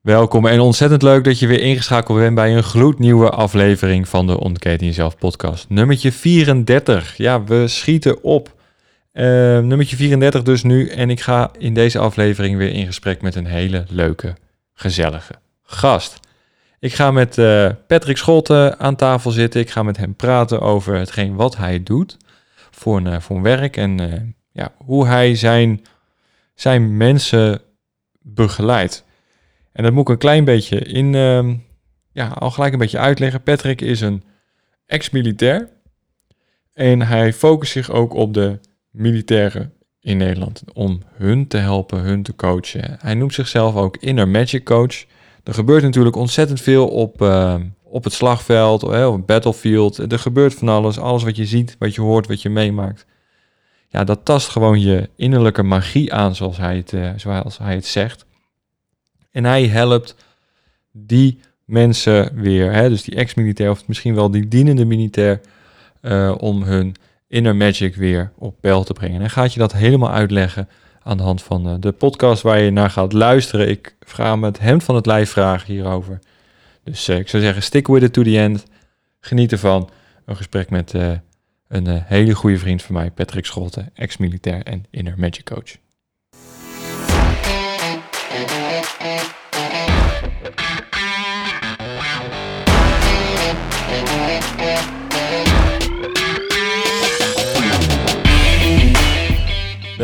Welkom en ontzettend leuk dat je weer ingeschakeld bent bij een gloednieuwe aflevering van de Ontketen Jezelf podcast. Nummertje 34. Ja, we schieten op. Uh, nummertje 34 dus nu en ik ga in deze aflevering weer in gesprek met een hele leuke, gezellige gast. Ik ga met uh, Patrick Scholten aan tafel zitten. Ik ga met hem praten over hetgeen wat hij doet voor een, uh, voor werk en uh, ja, hoe hij zijn, zijn mensen begeleidt. En dat moet ik een klein beetje in, uh, ja, al gelijk een beetje uitleggen. Patrick is een ex-militair en hij focust zich ook op de militairen in Nederland om hun te helpen, hun te coachen. Hij noemt zichzelf ook Inner Magic Coach. Er gebeurt natuurlijk ontzettend veel op, uh, op het slagveld, op het battlefield. Er gebeurt van alles. Alles wat je ziet, wat je hoort, wat je meemaakt. Ja, dat tast gewoon je innerlijke magie aan, zoals hij het, uh, zoals hij het zegt. En hij helpt die mensen weer, hè, dus die ex-militair of misschien wel die dienende militair, uh, om hun inner magic weer op peil te brengen. En gaat je dat helemaal uitleggen aan de hand van uh, de podcast waar je naar gaat luisteren. Ik vraag me het hemd van het lijf vragen hierover. Dus uh, ik zou zeggen, stick with it to the end. Geniet ervan. Een gesprek met een hele goede vriend van mij, Patrick Scholten, ex-militair en inner magic coach.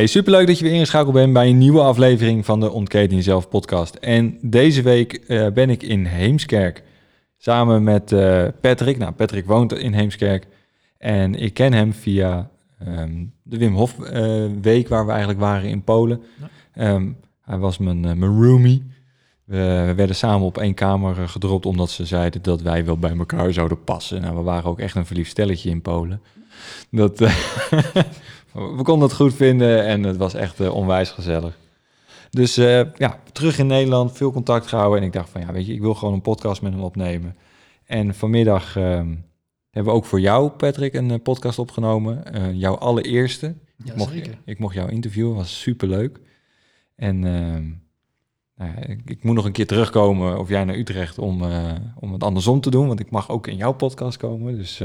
Hey, superleuk dat je weer ingeschakeld bent bij een nieuwe aflevering van de Ontketen Jezelf podcast. En deze week uh, ben ik in Heemskerk samen met uh, Patrick. Nou, Patrick woont in Heemskerk en ik ken hem via um, de Wim Hof uh, week waar we eigenlijk waren in Polen. Ja. Um, hij was mijn, mijn roomie. We, we, werden samen op één kamer gedropt omdat ze zeiden dat wij wel bij elkaar zouden passen. Nou, we waren ook echt een verliefd stelletje in Polen. Dat, we konden het goed vinden en het was echt uh, onwijs gezellig. Dus uh, ja, terug in Nederland, veel contact gehouden. En ik dacht van, ja, weet je, ik wil gewoon een podcast met hem opnemen. En vanmiddag uh, hebben we ook voor jou, Patrick, een uh, podcast opgenomen. jouw allereerste. Ja, ik, mocht, ik mocht jou interviewen, was superleuk. En ehm, nou ja, ik, ik, moet nog een keer terugkomen of jij naar Utrecht om, om het andersom te doen. Want ik mag ook in jouw podcast komen. Dus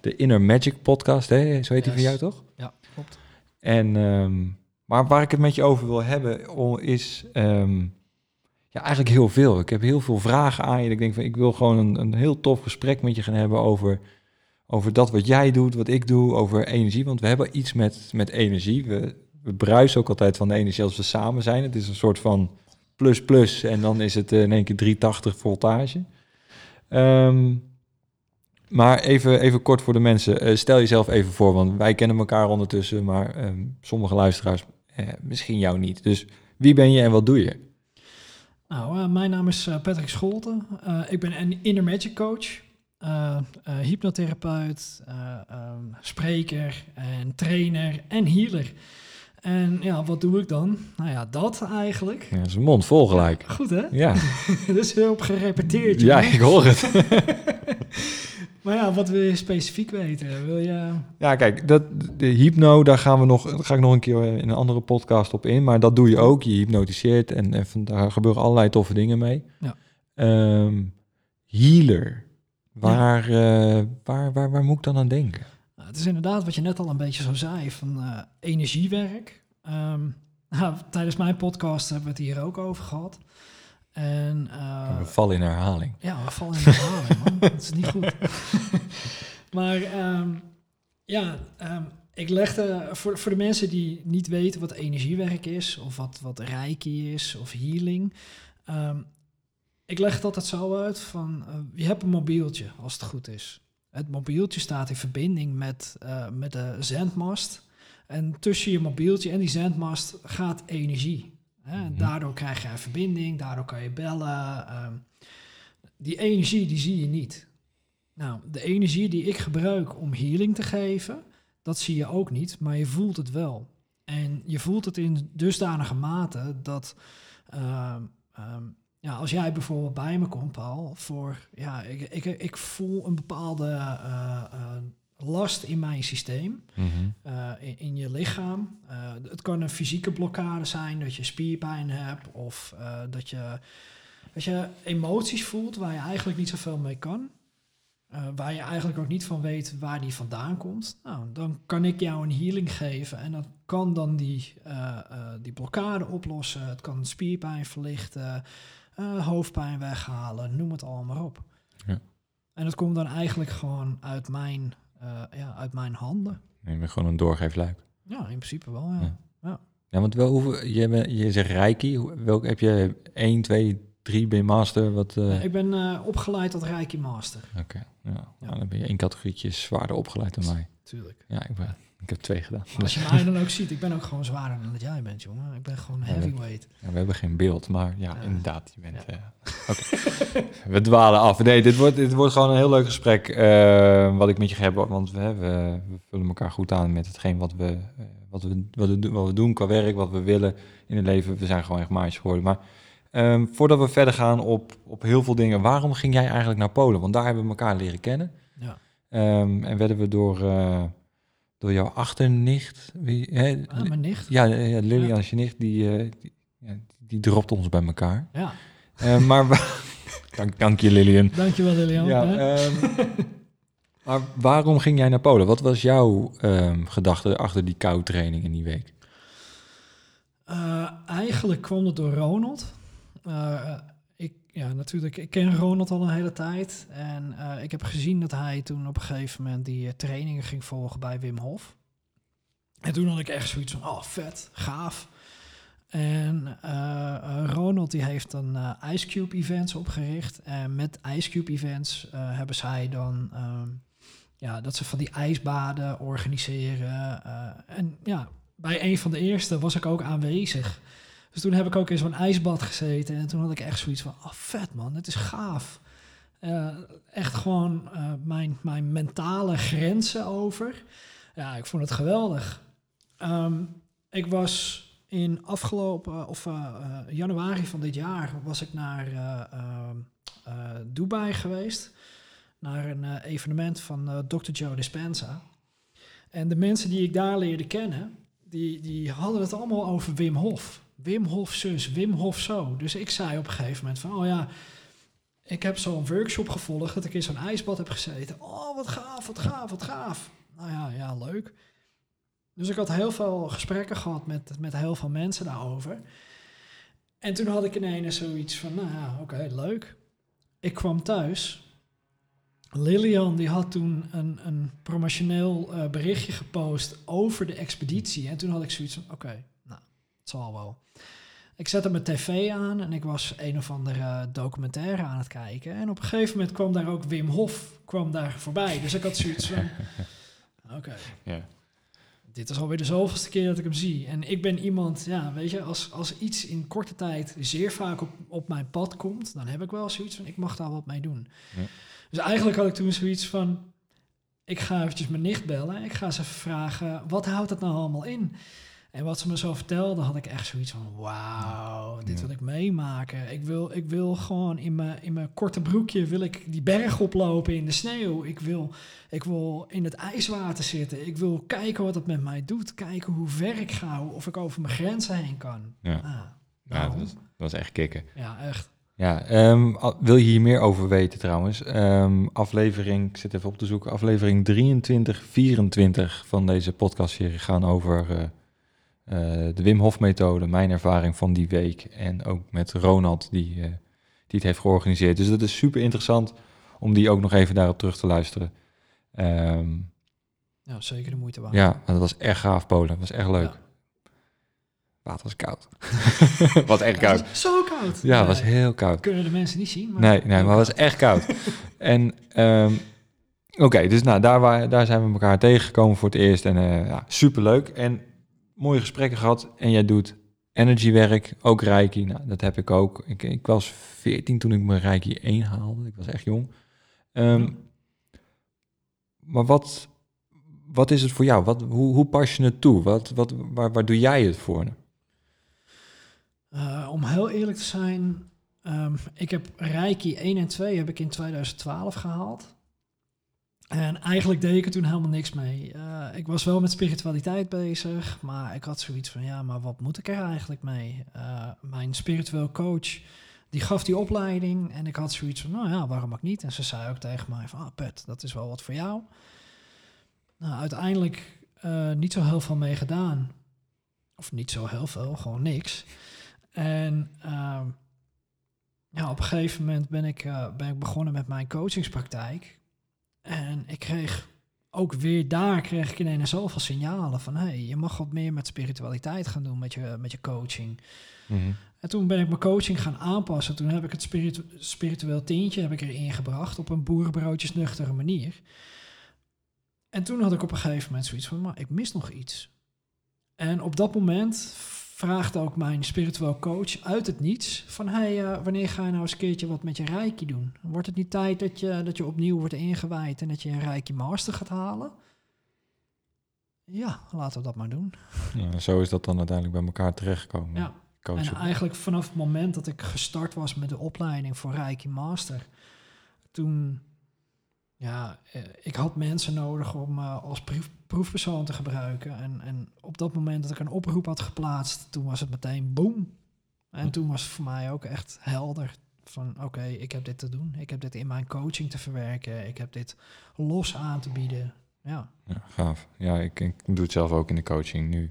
de Inner Magic podcast, hè? zo heet die yes. van jou toch? Ja, klopt. En, um, maar waar ik het met je over wil hebben, is um, ja, eigenlijk heel veel. Ik heb heel veel vragen aan je. Ik denk van, ik wil gewoon een, een heel tof gesprek met je gaan hebben over, over dat wat jij doet, wat ik doe, over energie. Want we hebben iets met, met energie. We, we bruisen ook altijd van de energie als we samen zijn. Het is een soort van plus plus en dan is het in één keer 380 voltage. Um, maar even, even kort voor de mensen. Uh, stel jezelf even voor, want wij kennen elkaar ondertussen, maar um, sommige luisteraars uh, misschien jou niet. Dus wie ben je en wat doe je? Nou, uh, mijn naam is Patrick Scholten. ik ben een inner magic coach, hypnotherapeut, um, spreker en trainer en healer. En ja, wat doe ik dan? Nou ja, dat eigenlijk. Ja, zijn mond vol gelijk. Goed hè? Ja. dus heel op gerepeteerd. Ja, ik hoor het. Maar ja, wat wil je specifiek weten? Wil je... Ja, kijk, dat, de hypno, daar gaan we nog, daar ga ik nog een keer in een andere podcast op in. Maar dat doe je ook. Je hypnotiseert en, en daar gebeuren allerlei toffe dingen mee. Ja. Um, healer. Waar, ja. uh, waar, waar, waar moet ik dan aan denken? Nou, het is inderdaad wat je net al een beetje zo zei, van uh, energiewerk. Um, nou, tijdens mijn podcast hebben we het hier ook over gehad. En, uh, we vallen in herhaling. Ja, we vallen in herhaling, man. Dat is niet goed. maar um, ja, um, ik legde voor, voor de mensen die niet weten wat energiewerk is, of wat, wat reiki is, of healing. Um, ik leg het altijd zo uit van, uh, je hebt een mobieltje, als het goed is. Het mobieltje staat in verbinding met, uh, met de zendmast. En tussen je mobieltje en die zendmast gaat energie. Hè? Mm Daardoor krijg je een verbinding, daardoor kan je bellen. Um, die energie, die zie je niet. Nou, de energie die ik gebruik om healing te geven, dat zie je ook niet, maar je voelt het wel. En je voelt het in dusdanige mate dat uh, um, ja, als jij bijvoorbeeld bij me komt, Paul, voor ja, ik, ik, ik voel een bepaalde uh, uh, last in mijn systeem, mm -hmm. uh, in, in, je lichaam. het kan een fysieke blokkade zijn, dat je spierpijn hebt of dat je, dat je emoties voelt waar je eigenlijk niet zoveel mee kan. Waar je eigenlijk ook niet van weet waar die vandaan komt. Nou, dan kan ik jou een healing geven en dat kan dan die, die blokkade oplossen. Het kan spierpijn verlichten, hoofdpijn weghalen, noem het allemaal op. Ja. En dat komt dan eigenlijk gewoon uit mijn, ja, uit mijn handen. Je bent gewoon een doorgeefluik. Ja, in principe wel, ja. Ja, ja. ja want wel, hoeveel, je, je zegt reiki, welk, heb je 1, 2, drie ben je master? Wat, uh... Ik ben uh, opgeleid tot Reiki Master. Oké, okay, ja. ja. Nou, dan ben je één categorietje zwaarder opgeleid dan mij. Tuurlijk. Ja, ik, ben, ik heb twee gedaan. Maar als je mij dan ook ziet, ik ben ook gewoon zwaarder dan dat jij bent, jongen. Ik ben gewoon heavyweight. Ja, we hebben geen beeld, maar ja, ja. inderdaad, je bent... Ja. Uh, Oké, we dwalen af. Nee, dit wordt, dit wordt gewoon een heel leuk gesprek wat ik met je heb, want we, we, we, vullen elkaar goed aan met hetgeen wat we, wat, we, wat, we, wat we doen qua werk, wat we willen in het leven. We zijn gewoon echt maatjes geworden, maar... Um, voordat we verder gaan op, op heel veel dingen, waarom ging jij eigenlijk naar Polen? Want daar hebben we elkaar leren kennen. Ja. Um, en werden we door, door jouw achternicht... Wie, hè, ah, mijn nicht. Ja, ja Lilian, je nicht, die, uh, die, ja, die dropt ons bij elkaar. Ja. Uh, maar dank, dank je Lilian. Dank je wel Lilian. Ja, um, maar waarom ging jij naar Polen? Wat was jouw gedachte achter die koudtraining in die week? Uh, eigenlijk kwam het door Ronald. Ja, natuurlijk, ik ken Ronald al een hele tijd. En uh, ik heb gezien dat hij toen op een gegeven moment die uh, trainingen ging volgen bij Wim Hof. En toen had ik echt zoiets van, oh vet, gaaf. En Ronald die heeft dan Ice Cube Events opgericht. En met Ice Cube Events hebben zij dan... ja, dat ze van die ijsbaden organiseren. en ja, bij een van de eerste was ik ook aanwezig. Dus toen heb ik ook in zo'n ijsbad gezeten. En toen had ik echt zoiets van, oh vet man, het is gaaf. Uh, echt gewoon uh, mijn, mijn mentale grenzen over. Ja, ik vond het geweldig. Um, ik was in afgelopen, of uh, januari van dit jaar, was ik naar Dubai geweest. Naar een evenement van Dr. Joe Dispenza. En de mensen die ik daar leerde kennen, die, die hadden het allemaal over Wim Hof. Wim Hof zus, Wim Hof zo. Dus ik zei op een gegeven moment van, oh ja, ik heb zo'n workshop gevolgd dat ik in zo'n ijsbad heb gezeten. Oh, wat gaaf, wat gaaf, wat gaaf. Nou ja, ja, leuk. Dus ik had heel veel gesprekken gehad met, met heel veel mensen daarover. En toen had ik ineens zoiets van, nou ja, oké, leuk. Ik kwam thuis. Lilian die had toen een, een promotioneel uh, berichtje gepost over de expeditie. En toen had ik zoiets van, oké, het zal wel. Ik zette mijn tv aan en ik was een of andere documentaire aan het kijken. En op een gegeven moment kwam daar ook Wim Hof kwam daar voorbij. Dus ik had zoiets van, oké, okay. dit is alweer de zoveelste keer dat ik hem zie. En ik ben iemand, ja, weet je, als, als iets in korte tijd zeer vaak op, op mijn pad komt, dan heb ik wel zoiets van, ik mag daar wat mee doen. Dus eigenlijk had ik toen zoiets van, ik ga eventjes mijn nicht bellen. Ik ga ze vragen, wat houdt het nou allemaal in? En wat ze me zo vertelde, had ik echt zoiets van: wauw, dit wil ik meemaken. Ik wil, ik wil gewoon in mijn, in mijn korte broekje wil ik die berg oplopen in de sneeuw. Ik wil, ik wil in het ijswater zitten. Ik wil kijken wat het met mij doet. Kijken hoe ver ik ga, of ik over mijn grenzen heen kan. Ja, ah, ja dat, was, dat was echt kicken. Ja, echt. Ja, um, wil je hier meer over weten trouwens? Um, aflevering, ik zit even op te zoeken, aflevering 23, 24 van deze podcastserie gaan over... Uh, eh, de Wim Hof methode, mijn ervaring van die week en ook met Ronald die, eh, die het heeft georganiseerd. Dus dat is super interessant om die ook nog even daarop terug te luisteren. Ja, zeker de moeite waard. ja, dat was echt gaaf, Polen. Dat was echt leuk. Ja. Water was koud. was echt koud. zo koud. Ja, het was heel koud. Kunnen de mensen niet zien. Maar Nee, nee, maar het was echt koud. en ehm, oké, dus nou, daar, wa- daar zijn we elkaar tegengekomen voor het eerst. En eh ja, superleuk. En mooie gesprekken gehad. En jij doet energywerk, ook Reiki. Nou, dat heb ik ook. Ik, ik was 14 toen ik mijn Reiki 1 haalde. Ik was echt jong. Ehm. Maar wat, wat is het voor jou? Wat, hoe, hoe pas je het toe? Wat, wat, waar, waar doe jij het voor? Eh, om heel eerlijk te zijn, ehm, ik heb Reiki 1 en 2 heb ik in 2012 gehaald. En eigenlijk deed ik er toen helemaal niks mee. Eh, ik was wel met spiritualiteit bezig, maar ik had zoiets van, ja, maar wat moet ik er eigenlijk mee? Eh, mijn spiritueel coach, die gaf die opleiding en ik had zoiets van, nou ja, waarom ook niet? En ze zei ook tegen mij van, ah Pet, dat is wel wat voor jou. Nou, uiteindelijk eh, niet zo heel veel mee gedaan. Of niet zo heel veel, gewoon niks. En ehm, ja, op een gegeven moment ben ik, ben ik begonnen met mijn coachingspraktijk. En ik kreeg ook weer daar kreeg ik ineens zoveel signalen van hey, je mag wat meer met spiritualiteit gaan doen met je, met je coaching. En toen ben ik mijn coaching gaan aanpassen. Toen heb ik het spiritu spiritueel tintje heb ik erin gebracht op een boerenbroodjes nuchtere manier. En toen had ik op een gegeven moment zoiets van, maar ik mis nog iets. En op dat moment vraagde ook mijn spiritueel coach uit het niets van, hey, eh, wanneer ga je nou eens een keertje wat met je reiki doen? Wordt het niet tijd dat je, dat je opnieuw wordt ingewijd en dat je een reiki master gaat halen? Ja, laten we dat maar doen. Ja, zo is dat dan uiteindelijk bij elkaar terechtgekomen. Ja. En eigenlijk vanaf het moment dat ik gestart was met de opleiding voor Reiki Master, toen, ja, eh, ik had mensen nodig om eh, als proef, proefpersoon te gebruiken. En, en op dat moment dat ik een oproep had geplaatst, toen was het meteen boom. En toen was het voor mij ook echt helder van, oké, ik heb dit te doen. Ik heb dit in mijn coaching te verwerken. Ik heb dit los aan te bieden. Ja, Ja, gaaf. Ja, ik, ik doe het zelf ook in de coaching nu.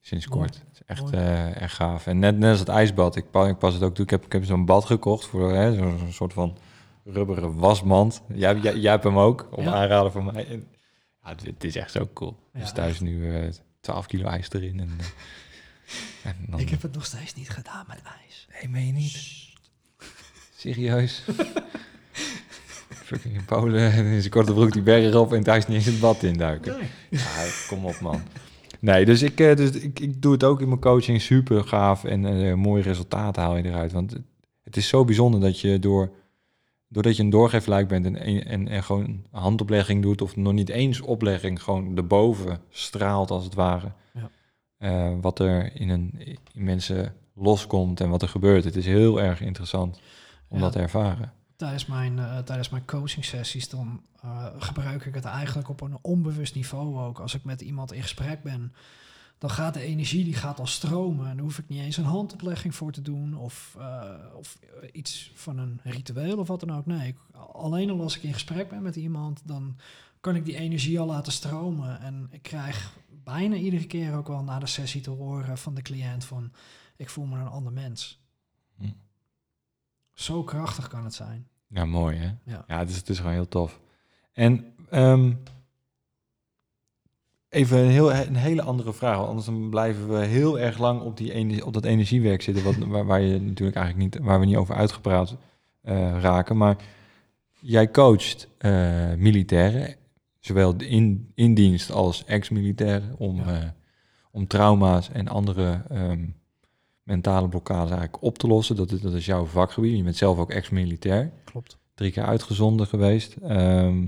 Sinds Mooi. kort. Het is echt, eh, echt gaaf. En net, net als het ijsbad. Ik, pa- ik pas het ook toe. Ik heb, ik heb zo'n bad gekocht voor hè, zo'n soort van rubberen wasmand. Jij, jij, jij hebt hem ook, om Ja. aanraden van mij. En, ja, het, het is echt zo cool. Ja, dus thuis nu eh 12 kilo ijs erin. En, eh, en dan, ik heb het nog steeds niet gedaan met ijs. Nee, meen je niet? Serieus? Fucking in Polen en in zijn korte broek die bergen op en thuis niet eens het bad induiken. Nee. Ja, kom op man. Nee, dus ik, eh, dus ik, ik doe het ook in mijn coaching super gaaf en eh mooie resultaten haal je eruit. Want het is zo bijzonder dat je door, doordat je een doorgeefluik bent en, en, en gewoon een handoplegging doet of nog niet eens oplegging, gewoon erboven straalt als het ware. Ja. Eh, wat er in, een, in mensen loskomt en wat er gebeurt. Het is heel erg interessant om Ja. dat te ervaren. Tijdens mijn, eh, tijdens mijn coaching sessies dan eh, gebruik ik het eigenlijk op een onbewust niveau ook. Als ik met iemand in gesprek ben, dan gaat de energie die gaat al stromen. En daar hoef ik niet eens een handoplegging voor te doen of, eh, of iets van een ritueel of wat dan ook. Nee, ik- alleen al als ik in gesprek ben met iemand, dan kan ik die energie al laten stromen. En ik krijg bijna iedere keer ook wel na de sessie te horen van de cliënt van ik voel me een ander mens. Hm. Zo krachtig kan het zijn. Ja, mooi hè? Ja. Ja, het is, het is gewoon heel tof. En ehm, even een, heel, een hele andere vraag, want anders dan blijven we heel erg lang op, die ener- op dat energiewerk zitten, wat, waar, waar je natuurlijk eigenlijk niet, waar we niet over uitgepraat eh, raken. Maar jij coacht eh, militairen, zowel in, in dienst als ex-militairen, om, Ja. eh, om trauma's en andere ehm, mentale blokkades eigenlijk op te lossen. Dat is, dat is jouw vakgebied. Je bent zelf ook ex-militair Klopt. drie keer uitgezonden geweest. Ehm,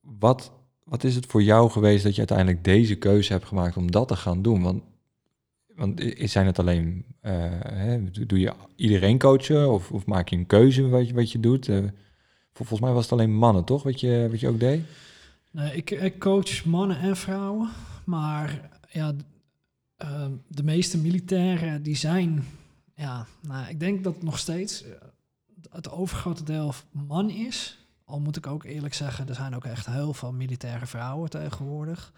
wat, wat is het voor jou geweest dat je uiteindelijk deze keuze hebt gemaakt om dat te gaan doen? Want, want zijn het alleen, eh, hè, doe je iedereen coachen of, of maak je een keuze wat je, wat je doet? Eh, vol- volgens mij was het alleen mannen, toch? Wat je, wat je ook deed? Nee, ik, ik coach mannen en vrouwen, maar ja, ehm, de meeste militairen die zijn, ja, nou, ik denk dat nog steeds eh, het overgrote deel man is. Al moet ik ook eerlijk zeggen, er zijn ook echt heel veel militaire vrouwen tegenwoordig.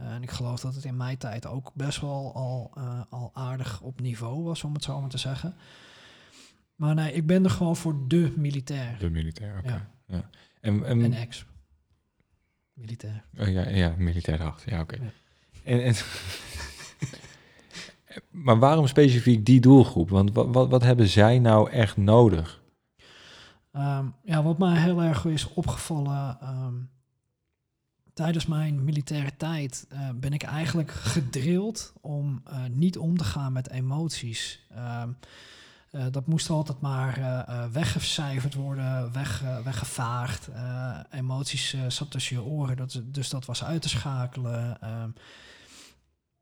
Uh, en ik geloof dat het in mijn tijd ook best wel al, uh, al aardig op niveau was, om het zo maar te zeggen. Maar nee, ik ben er gewoon voor de militair. De militair, oké. Ja. Ja. En, en, En ex. Militair. oh, ja, ja, militair erachter. Ja, oké. Ja. En, en, maar waarom specifiek die doelgroep? Want wat, wat, wat hebben zij nou echt nodig? Ehm, ja, wat mij heel erg is opgevallen ehm, tijdens mijn militaire tijd eh, ben ik eigenlijk gedrild om eh, niet om te gaan met emoties. Ehm, eh, dat moest altijd maar weggecijferd worden, weg, weggevaagd. Emoties zat tussen je oren, dat, dus dat was uit te schakelen.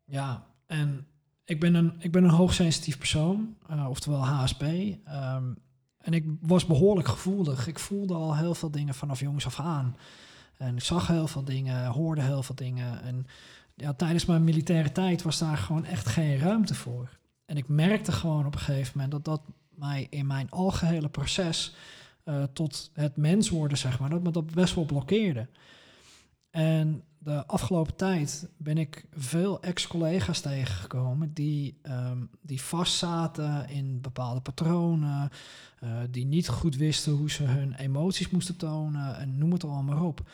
Ja, en ik ben een, ik ben een hoogsensitief persoon, oftewel HSP. En ik was behoorlijk gevoelig. Ik voelde al heel veel dingen vanaf jongs af aan. En ik zag heel veel dingen, hoorde heel veel dingen. En ja, tijdens mijn militaire tijd was daar gewoon echt geen ruimte voor. En ik merkte gewoon op een gegeven moment dat dat mij in mijn algehele proces eh, tot het mens worden, zeg maar, dat me dat best wel blokkeerde. En de afgelopen tijd ben ik veel ex-collega's tegengekomen die, ehm, die vastzaten in bepaalde patronen, eh, die niet goed wisten hoe ze hun emoties moesten tonen en noem het allemaal op.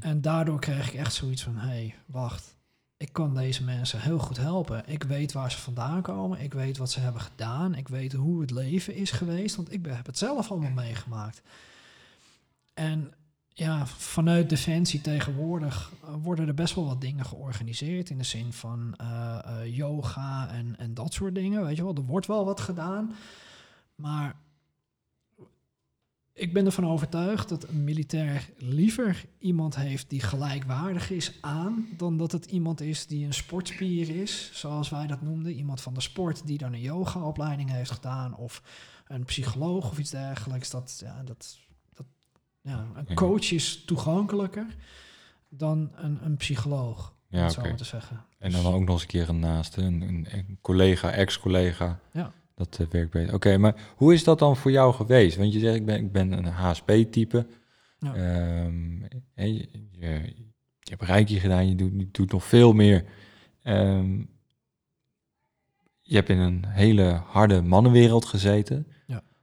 En daardoor kreeg ik echt zoiets van, hé, hey, wacht, ik kan deze mensen heel goed helpen. Ik weet waar ze vandaan komen, ik weet wat ze hebben gedaan, ik weet hoe het leven is geweest, want ik ben- heb het zelf allemaal meegemaakt. En ja, vanuit Defensie tegenwoordig eh, worden er best wel wat dingen georganiseerd in de zin van eh, eh, yoga en, en dat soort dingen. Weet je wel, er wordt wel wat gedaan, maar ik ben ervan overtuigd dat een militair liever iemand heeft die gelijkwaardig is aan, dan dat het iemand is die een sportspier is, zoals wij dat noemden. Iemand van de sport die dan een yogaopleiding heeft gedaan, of een psycholoog of iets dergelijks. Dat, ja, dat, dat, ja, een coach is toegankelijker dan een, een psycholoog, om Ja, het zo maar te zeggen. En dan ook nog eens een keer een naaste, een, een, een collega, ex-collega. Ja. Dat eh, werkt beter. Oké, maar hoe is dat dan voor jou geweest? Want je zegt, ik ben, ik ben een HSP-type. Ja. Ehm, je, je, je hebt reiki gedaan, je doet, je doet nog veel meer. Ehm, je hebt in een hele harde mannenwereld gezeten.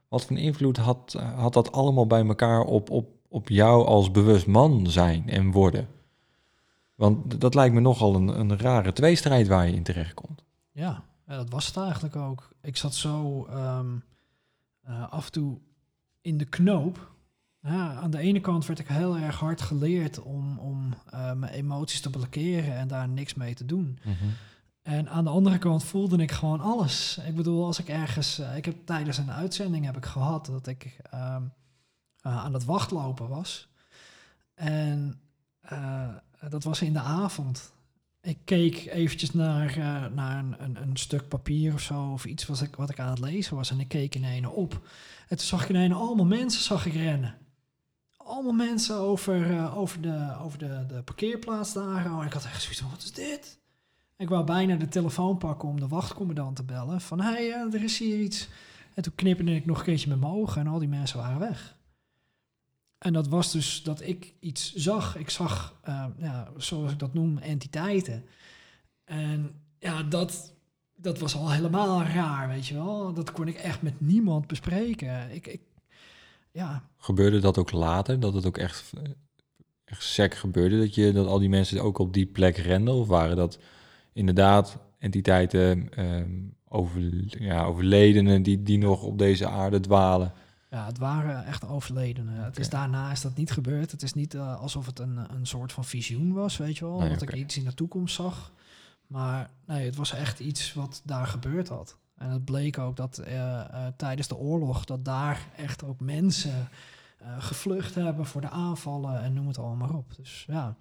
Wat voor invloed had, had dat allemaal bij elkaar op, op, op jou als bewust man zijn en worden? Want dat lijkt me nogal een, een rare tweestrijd waar je in terechtkomt. Ja, ja, dat was het eigenlijk ook. Ik zat zo ehm, eh, af en toe in de knoop. Ja, aan de ene kant werd ik heel erg hard geleerd om, om eh, mijn emoties te blokkeren en daar niks mee te doen. En aan de andere kant voelde ik gewoon alles. Ik bedoel, als ik ergens... eh, ik heb tijdens een uitzending heb ik gehad dat ik ehm, eh, aan het wachtlopen was. En eh, dat was in de avond. Ik keek eventjes naar, naar een, een, een stuk papier of zo, of iets wat ik, wat ik aan het lezen was. En ik keek in ene op. En toen zag ik in allemaal mensen zag ik rennen. Allemaal mensen over, over, de, over de, de parkeerplaats daar. En ik had echt zoiets van, wat is dit? Ik wou bijna de telefoon pakken om de wachtcommandant te bellen. Van, hé, hey, eh, er is hier iets. En toen knipperde ik nog een keertje met mijn ogen en al die mensen waren weg. En dat was dus dat ik iets zag. Ik zag, eh, ja, zoals ik dat noem, entiteiten. En ja, dat, dat was al helemaal raar, weet je wel. Dat kon ik echt met niemand bespreken. Ik, ik, ja, Gebeurde dat ook later? Dat het ook echt, eh, echt sec gebeurde? Dat, je, dat al die mensen ook op die plek renden? Of waren dat inderdaad entiteiten, ehm, over, ja, overledenen die, die nog op deze aarde dwalen? Ja, het waren echt overledenen. Het is daarna is dat niet gebeurd. Het is niet eh, alsof het een, een soort van visioen was, weet je wel. Nee, dat ik iets in de toekomst zag. Maar nee, het was echt iets wat daar gebeurd had. En het bleek ook dat eh, eh, tijdens de oorlog... dat daar echt ook mensen gevlucht hebben voor de aanvallen... en noem het allemaal maar op. Dus ja,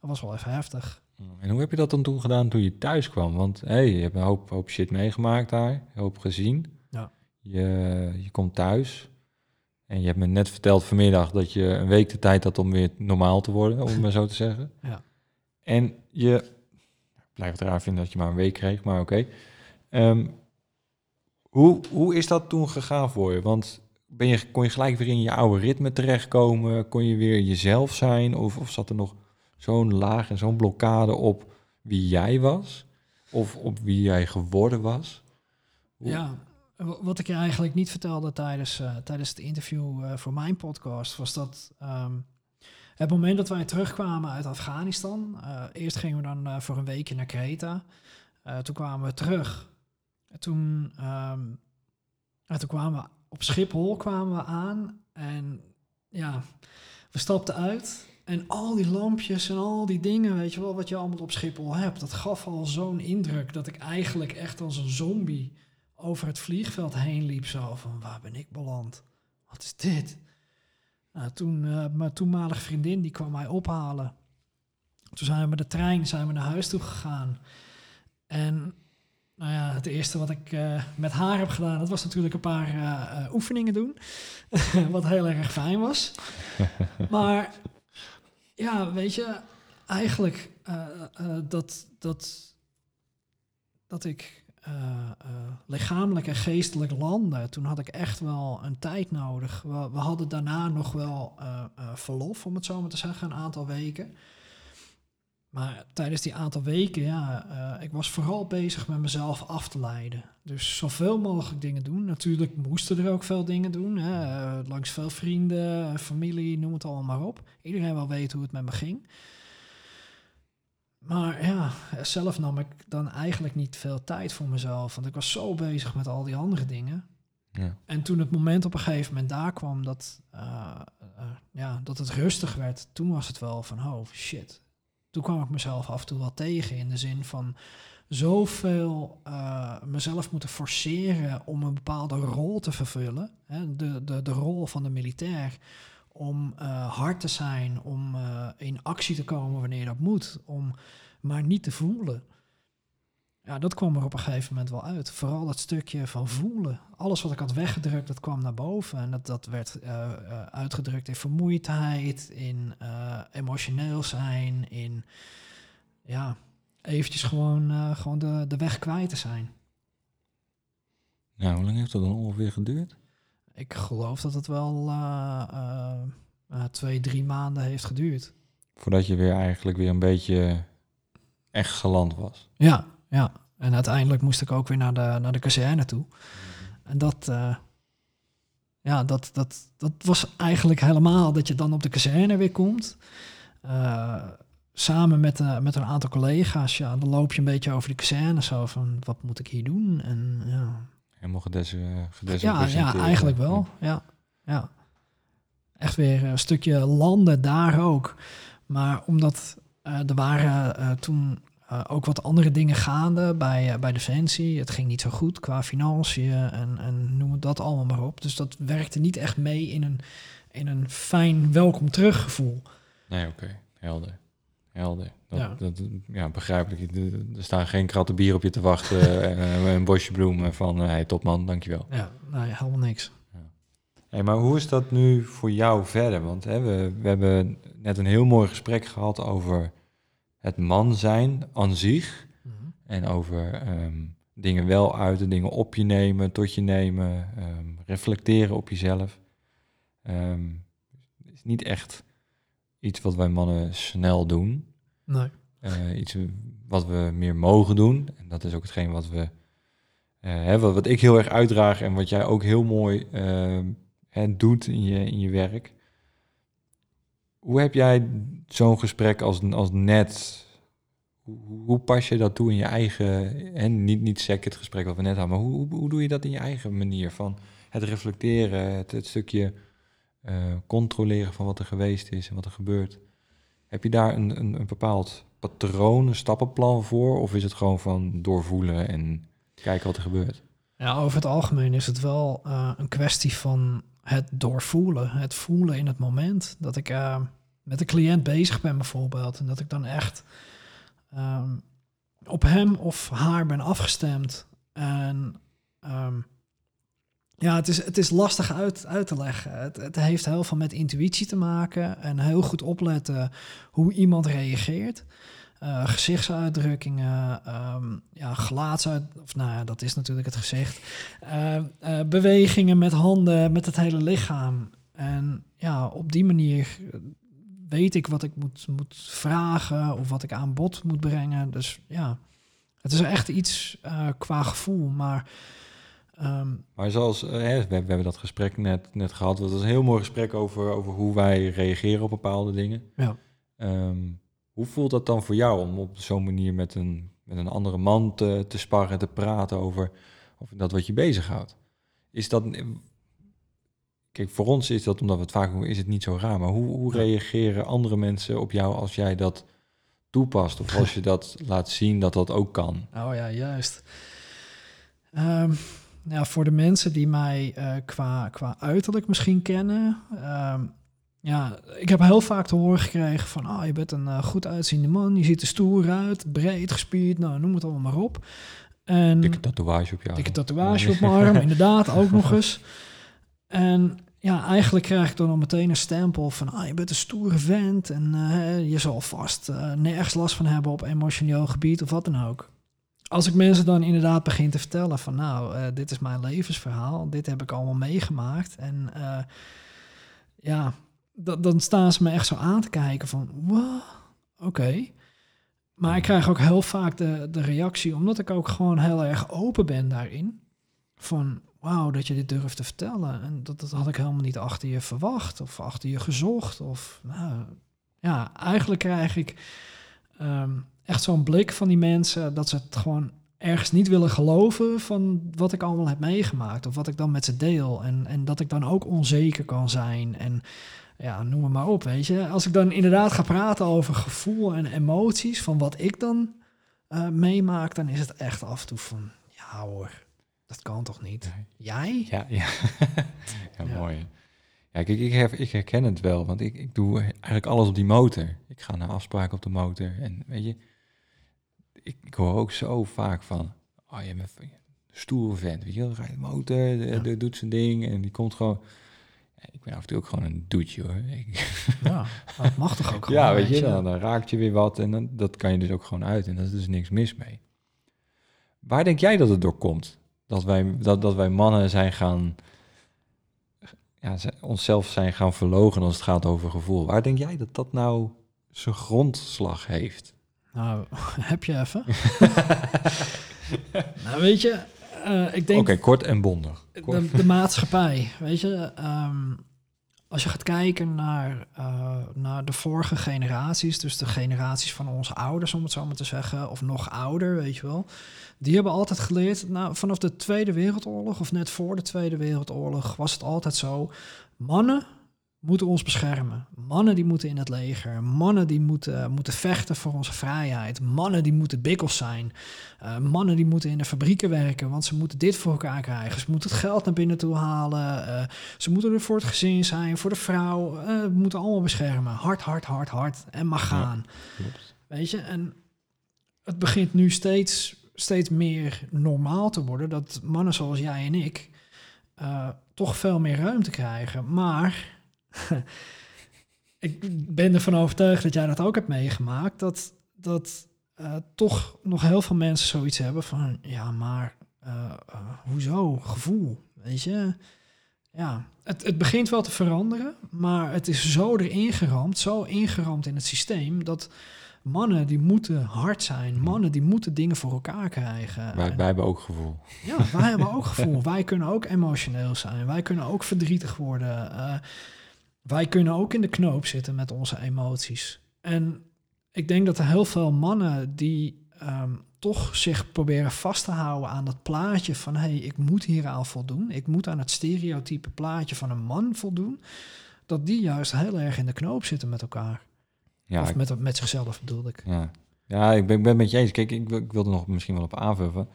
dat was wel even heftig. En hoe heb je dat dan toen gedaan toen je thuis kwam? Want hey, je hebt een hoop, hoop shit meegemaakt daar, een hoop gezien. Ja. Je, je komt thuis en je hebt me net verteld vanmiddag dat je een week de tijd had om weer normaal te worden, om het maar zo te zeggen. Ja. En je, ik blijf het raar vinden dat je maar een week kreeg, maar oké. Ehm, hoe, hoe is dat toen gegaan voor je? Want ben je, kon je gelijk weer in je oude ritme terechtkomen? Kon je weer jezelf zijn? Of, of zat er nog zo'n laag en zo'n blokkade op wie jij was? Of op wie jij geworden was? Ja, wat ik je eigenlijk niet vertelde tijdens, eh, tijdens het interview eh, voor mijn podcast, was dat ehm, het moment dat wij terugkwamen uit Afghanistan, eh, eerst gingen we dan voor een weekje naar Kreta, toen kwamen we terug. En toen, ehm, en toen kwamen we op Schiphol kwamen we aan en ja, we stapten uit. En al die lampjes en al die dingen, weet je wel, wat je allemaal op Schiphol hebt, dat gaf al zo'n indruk dat ik eigenlijk echt als een zombie over het vliegveld heen liep. Zo van, waar ben ik beland? Wat is dit? Nou, toen, eh, mijn toenmalige vriendin, die kwam mij ophalen. Toen zijn we met de trein zijn we naar huis toe gegaan. En nou ja, het eerste wat ik eh, met haar heb gedaan, dat was natuurlijk een paar eh, oefeningen doen. wat heel erg fijn was. maar ja, weet je, eigenlijk eh, eh, dat, dat, dat ik eh, lichamelijk en geestelijk landde, toen had ik echt wel een tijd nodig. We, we hadden daarna nog wel verlof, om het zo maar te zeggen, een aantal weken. Maar tijdens die aantal weken, ja, eh, ik was vooral bezig met mezelf af te leiden. Dus zoveel mogelijk dingen doen. Natuurlijk moesten er ook veel dingen doen. Hè. eh, langs veel vrienden, familie, noem het allemaal maar op. Iedereen wil weten hoe het met me ging. Maar ja, zelf nam ik dan eigenlijk niet veel tijd voor mezelf. Want ik was zo bezig met al die andere dingen. Ja. En toen het moment op een gegeven moment daar kwam dat, eh, eh, ja, dat het rustig werd, toen was het wel van, oh shit. Toen kwam ik mezelf af en toe wel tegen in de zin van zoveel eh, mezelf moeten forceren om een bepaalde rol te vervullen. Hè, de, de, de rol van de militair. Om eh, hard te zijn, om eh, in actie te komen wanneer dat moet, om maar niet te voelen. Ja, dat kwam er op een gegeven moment wel uit. Vooral dat stukje van voelen. Alles wat ik had weggedrukt, dat kwam naar boven. En dat, dat werd eh, eh, uitgedrukt in vermoeidheid, in eh, emotioneel zijn, in ja, eventjes gewoon, gewoon de, de weg kwijt te zijn. Nou, hoe lang heeft dat dan ongeveer geduurd? Ik geloof dat het wel twee, drie maanden heeft geduurd. Voordat je weer eigenlijk weer een beetje echt geland was. Ja, ja. En uiteindelijk moest ik ook weer naar de, naar de kazerne toe. En dat, eh, ja, dat, dat, dat was eigenlijk helemaal dat je dan op de kazerne weer komt. Eh, samen met, eh, met een aantal collega's, ja, dan loop je een beetje over de kazerne zo van, wat moet ik hier doen? En ja, Helemaal gedes ja, gedesillusioneerd. ja eigenlijk wel. Ja, ja. Echt weer een stukje landen daar ook. Maar omdat er waren toen eh, ook wat andere dingen gaande bij, eh, bij Defensie. Het ging niet zo goed qua financiën en, en noem het dat allemaal maar op. Dus dat werkte niet echt mee in een, in een fijn welkom terug gevoel. Nee, oké. Helder. Helder. Dat, Ja. dat, ja, begrijpelijk. Er er staan geen kratten bier op je te wachten. en een bosje bloemen van... Hé, hey, topman, dankjewel. Ja, nou ja, helemaal niks. Hey, maar hoe is dat nu voor jou verder? Want hè, we, we hebben net een heel mooi gesprek gehad over het man zijn aan zich. Mhm. En over ehm, dingen wel uiten, dingen op je nemen, tot je nemen, ehm, reflecteren op jezelf. Het is niet echt iets wat wij mannen snel doen. Nee. Eh, iets wat we meer mogen doen. En dat is ook hetgeen wat we. eh, hè, wat, wat ik heel erg uitdraag en wat jij ook heel mooi hè, doet in je, in je werk. Hoe heb jij zo'n gesprek als, als net? Hoe, pas je dat toe in je eigen. En niet, niet sec het gesprek wat we net hadden, maar hoe, hoe, doe je dat in je eigen manier? Van het reflecteren, het, het stukje eh, controleren van wat er geweest is en wat er gebeurt. Heb je daar een, een, een bepaald patroon, een stappenplan voor? Of is het gewoon van doorvoelen en kijken wat er gebeurt? Ja, over het algemeen is het wel eh, een kwestie van het doorvoelen, het voelen in het moment. Dat ik eh, met een cliënt bezig ben bijvoorbeeld en dat ik dan echt ehm, op hem of haar ben afgestemd. En ehm, ja, het is, het is lastig uit, uit te leggen. Het, het heeft heel veel met intuïtie te maken en heel goed opletten hoe iemand reageert. Eh, gezichtsuitdrukkingen, ehm, ja, gelaatsuit... Of nou ja, dat is natuurlijk het gezicht. Eh, eh, bewegingen met handen, met het hele lichaam. En ja, op die manier weet ik wat ik moet, moet vragen of wat ik aan bod moet brengen. Dus ja, het is echt iets qua gevoel, maar... Ehm, maar zoals, uh, we, hebben dat gesprek net, net gehad. Dat was een heel mooi gesprek over, over hoe wij reageren op bepaalde dingen. Ja. Ehm, hoe voelt dat dan voor jou om op zo'n manier met een, met een andere man te, te sparren, te praten over, over dat wat je bezighoudt? Is dat. Kijk, voor ons is dat, omdat we het vaak doen, is het niet zo raar. Maar hoe, hoe reageren andere mensen op jou als jij dat toepast? Of als je dat laat zien dat dat ook kan? Oh ja, juist. Um, ja, voor de mensen die mij uh, qua, qua uiterlijk misschien kennen. Um, ja, ik heb heel vaak te horen gekregen van... ah, je bent een uh, goed uitziende man, je ziet er stoer uit, breed, gespierd, nou, noem het allemaal maar op. En, dikke tatoeage op je arm. Dikke tatoeage op mijn arm, inderdaad, ook nog eens. En ja, eigenlijk krijg ik dan al meteen een stempel van... ah, je bent een stoere vent en uh, je zal vast uh, nergens last van hebben op emotioneel gebied of wat dan ook. Als ik mensen dan inderdaad begin te vertellen van... nou, dit is mijn levensverhaal, dit heb ik allemaal meegemaakt... en ja, dan staan ze me echt zo aan te kijken van, wow, oké. Maar ik krijg ook heel vaak de, de reactie, omdat ik ook gewoon heel erg open ben daarin. Van, wauw, dat je dit durft te vertellen. En dat, dat had ik helemaal niet achter je verwacht of achter je gezocht. Of, nou, ja, eigenlijk krijg ik ehm, echt zo'n blik van die mensen dat ze het gewoon ergens niet willen geloven van wat ik allemaal heb meegemaakt. Of wat ik dan met ze deel. En, en dat ik dan ook onzeker kan zijn. En ja, noem het maar op, weet je. Als ik dan inderdaad ga praten over gevoel en emoties van wat ik dan uh, meemaak, dan is het echt af en toe van, ja hoor, dat kan toch niet? Jij? Ja, ja. ja, mooi. Ja, kijk, ik, heb, ik herken het wel, want ik, ik doe eigenlijk alles op die motor. Ik ga naar afspraken op de motor en weet je, ik, ik hoor ook zo vaak van, oh je bent een stoere vent, weet je, rijdt de motor, de, doet zijn ding en die komt gewoon ik ben af en toe ook gewoon een doetje hoor. Ja, dat mag toch ook gewoon, Ja, weet je, dan, dan, raakt je weer wat en dan, dat kan je dus ook gewoon uit en daar is dus niks mis mee. Waar denk jij dat het door komt? Dat wij, dat, dat wij mannen zijn gaan, ja, onszelf zijn gaan verlogen als het gaat over gevoel. Waar denk jij dat dat nou zijn grondslag heeft? Nou, heb je even? nou, weet je, uh, ik denk... Oké, kort en bondig. De, de, maatschappij, weet je. Um, als je gaat kijken naar, uh, naar de vorige generaties, dus de generaties van onze ouders, om het zo maar te zeggen, of nog ouder, weet je wel. Die hebben altijd geleerd, nou, vanaf de Tweede Wereldoorlog, of net voor de Tweede Wereldoorlog, was het altijd zo. Mannen moeten ons beschermen. Mannen die moeten in het leger. Mannen die moeten, moeten vechten voor onze vrijheid. Mannen die moeten bikkels zijn. Uh, mannen die moeten in de fabrieken werken, want ze moeten dit voor elkaar krijgen. Ze moeten het geld naar binnen toe halen. Uh, ze moeten er voor het gezin zijn, voor de vrouw. Uh, we moeten allemaal beschermen. Hard, hard, hard, hard. En mag gaan. Weet je, en het begint nu steeds, steeds meer normaal te worden dat mannen zoals jij en ik toch veel meer ruimte krijgen. Maar ik ben ervan overtuigd dat jij dat ook hebt meegemaakt. Dat, dat uh, toch nog heel veel mensen zoiets hebben van... Ja, maar uh, uh, hoezo? Gevoel, weet je? Ja, het, het begint wel te veranderen. Maar het is zo erin geramd, zo ingeramd in het systeem... dat mannen die moeten hard zijn. Mannen die moeten dingen voor elkaar krijgen. Wij, wij hebben ook gevoel. Ja, wij hebben ook gevoel. Wij kunnen ook emotioneel zijn. Wij kunnen ook verdrietig worden. Uh, wij kunnen ook in de knoop zitten met onze emoties. En ik denk dat er heel veel mannen die ehm, toch zich proberen vast te houden aan dat plaatje van hé, hey, ik moet hier aan voldoen. Ik moet aan het stereotype plaatje van een man voldoen. Dat die juist heel erg in de knoop zitten met elkaar. Ja, of met, met zichzelf bedoel ik. Ja, ja ik, ben, ik ben met je eens. Kijk, ik, ik wilde nog misschien wel op aanvullen.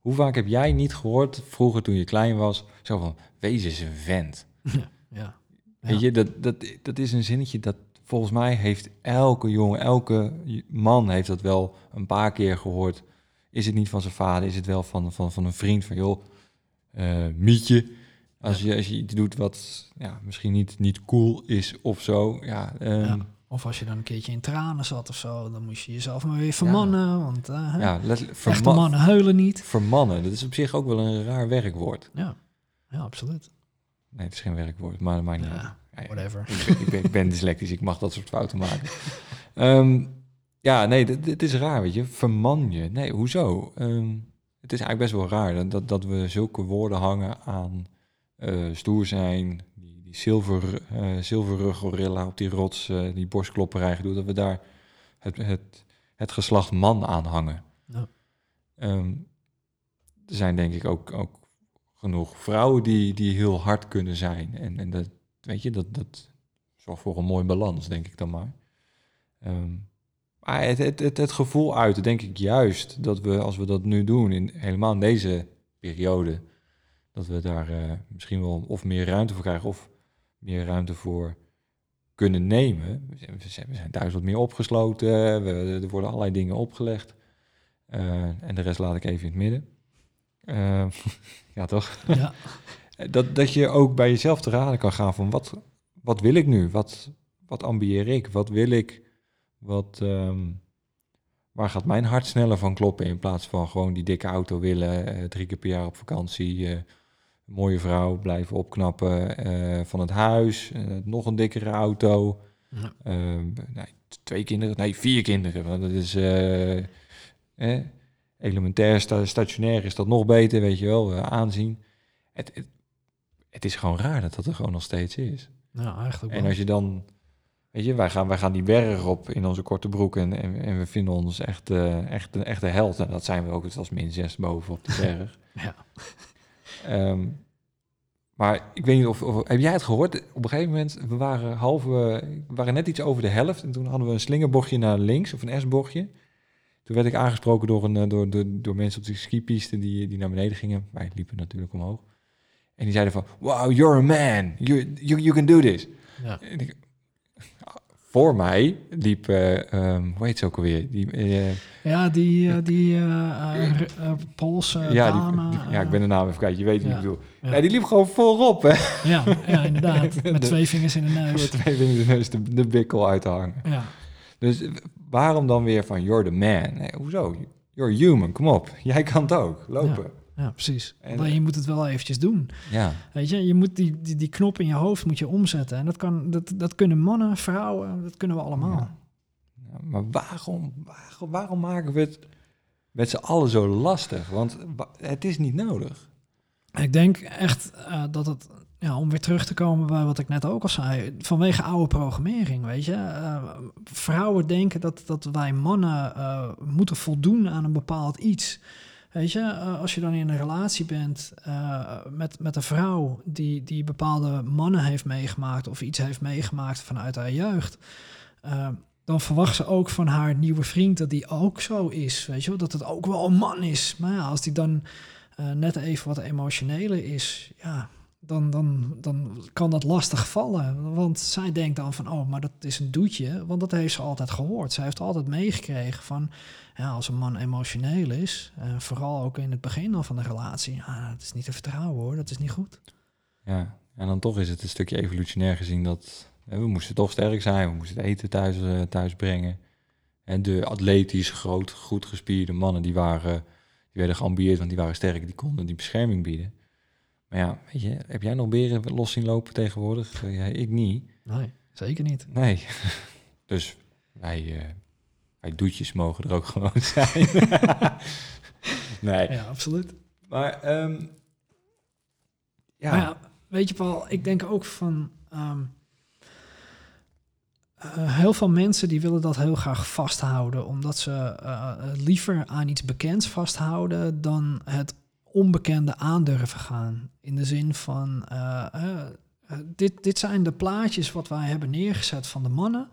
Hoe vaak heb jij niet gehoord vroeger toen je klein was, zo van, wees eens een vent. Ja, ja. Weet je, dat, dat, dat is een zinnetje dat volgens mij heeft elke jongen, elke man heeft dat wel een paar keer gehoord. Is het niet van zijn vader, is het wel van, van, van een vriend van, joh, uh, mietje. Als je, als je iets doet wat ja, misschien niet, niet cool is of zo, ja, um, ja. Of als je dan een keertje in tranen zat of zo, dan moest je jezelf maar weer vermannen. Want uh, Ja, letterlijk, echte verma- mannen huilen niet. vermannen. Dat is op zich ook wel een raar werkwoord. Ja, ja absoluut. Nee, het is geen werkwoord, maar dat maakt niet Ja, uit. Whatever. ik, ben, ik, ben, ik ben dyslectisch, ik mag dat soort fouten maken. Ehm, ja, nee, dit is raar, weet je. Verman je. Nee, hoezo? Ehm, het is eigenlijk best wel raar dat, dat, dat we zulke woorden hangen aan eh, stoer zijn, die, die zilver, zilverrug gorilla op die rots, eh, die borstklopperij doet, dat we daar het, het, het geslacht man aan hangen. Ja. Ehm, er zijn denk ik ook, ook genoeg vrouwen die, die heel hard kunnen zijn. En, en dat, weet je, dat, dat zorgt voor een mooi balans, denk ik dan maar. Ehm, maar het, het, het, het gevoel uit, denk ik juist, dat we als we dat nu doen, in, helemaal in deze periode, dat we daar eh, misschien wel of meer ruimte voor krijgen of meer ruimte voor kunnen nemen. We zijn, we zijn- thuis wat meer opgesloten, we, er worden allerlei dingen opgelegd. Eh, en de rest laat ik even in het midden. Eh, ja, toch? Ja, Dat, dat je ook bij jezelf te raden kan gaan van wat, wat wil ik nu? Wat, wat ambieer ik? Wat wil ik? Wat, ehm, waar gaat mijn hart sneller van kloppen in plaats van gewoon die dikke auto willen, eh, drie keer per jaar op vakantie, eh, een mooie vrouw, blijven opknappen eh, van het huis, eh, nog een dikkere auto, Ja. Ehm, nee, twee kinderen, nee, vier kinderen. Want dat is eh, eh, elementair, sta- stationair is dat nog beter, weet je wel, eh, aanzien. Het, het, het is gewoon raar dat dat er gewoon nog steeds is. ja eigenlijk wel. En als je dan, weet je, wij gaan, wij gaan die berg op in onze korte broek en, en, en we vinden ons echt, eh, echt een echte held. En dat zijn we ook, het was min zes boven op de berg. Ja. Ehm, maar ik weet niet of, of... Heb jij het gehoord? Op een gegeven moment, we waren half... eh, we waren net iets over de helft. En toen hadden we een slingerbochtje naar links, of een S-bochtje. Toen werd ik aangesproken door, een, eh, door, door, door mensen op de skipiste die, die naar beneden gingen. Wij liepen natuurlijk omhoog. En die zeiden van, wow, you're a man. You, you, you can do this. Ja. Ik- voor mij liep, eh, ehm, hoe heet ze ook alweer? Die, eh, Ja, die, die Poolse ja, die- dame. die- ja, ik ben de naam even kwijt. Je weet wie ja. ik bedoel. ja. Ja, die liep gewoon voorop, hè. ja, ja, inderdaad. Met twee vingers in de Met neus. twee vingers in de neus de, de bikkel uit te hangen. Ja, Dus waarom dan weer van you're the man? Nee, hoezo? You're human, kom op. Jij kan het ook, lopen. ja, precies. En- Alleen je moet het wel eventjes doen. Ja, Weet je, je moet die, die, die knop in je hoofd moet je omzetten. En dat, kan, dat, dat kunnen mannen, vrouwen, dat kunnen we allemaal. Ja. Ja, maar waarom, waarom, waarom maken we het met z'n allen zo lastig? Want wa- het is niet nodig. Ik denk echt eh, dat het, ja, om weer terug te komen bij wat ik net ook al zei, vanwege oude programmering, weet je. Eh, vrouwen denken dat, dat wij mannen eh, moeten voldoen aan een bepaald iets. Weet je, eh, als je dan in een relatie bent met, met een vrouw die, die bepaalde mannen heeft meegemaakt of iets heeft meegemaakt vanuit haar jeugd, dan verwacht ze ook van haar nieuwe vriend dat die ook zo is. Weet je dat het ook wel een man is. Maar ja, als die dan net even wat emotioneler is, ja, dan, dan, dan kan dat lastig vallen. Want zij denkt dan van, oh, maar dat is een doetje. Want dat heeft ze altijd gehoord. Zij heeft altijd meegekregen van, ja, als een man emotioneel is, eh, vooral ook in het begin al van de relatie, ja, dat is niet te vertrouwen hoor, dat is niet goed. Ja, en dan toch is het een stukje evolutionair gezien dat hè, we moesten toch sterk zijn. We moesten het eten thuis, eh, thuis brengen. En de atletisch, groot, goed gespierde mannen, die, waren, die werden geambieerd, want die waren sterk, die konden die bescherming bieden. Maar ja, weet je, heb jij nog beren los zien lopen tegenwoordig? Eh, ja, ik niet. Nee, zeker niet. Nee. Dus wij, eh, wij doetjes mogen er ook gewoon zijn. nee. Ja, absoluut. Maar, ehm, ja. Maar ja, weet je Paul, ik denk ook van... ehm, eh, heel veel mensen die willen dat heel graag vasthouden, omdat ze liever aan iets bekends vasthouden dan het onbekende aandurven gaan. In de zin van, eh, eh, eh, dit, dit zijn de plaatjes wat wij hebben neergezet van de mannen.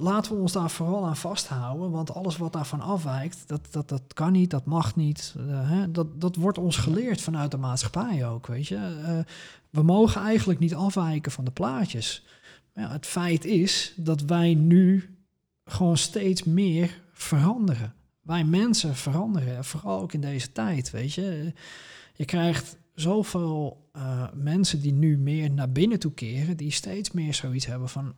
Laten we ons daar vooral aan vasthouden, want alles wat daarvan afwijkt, dat, dat, dat kan niet, dat mag niet. hè, dat, dat wordt ons geleerd vanuit de maatschappij ook, weet je. We mogen eigenlijk niet afwijken van de plaatjes. Ja, het feit is dat wij nu gewoon steeds meer veranderen. Wij mensen veranderen, vooral ook in deze tijd, weet je. Je krijgt zoveel eh, mensen die nu meer naar binnen toe keren, die steeds meer zoiets hebben van...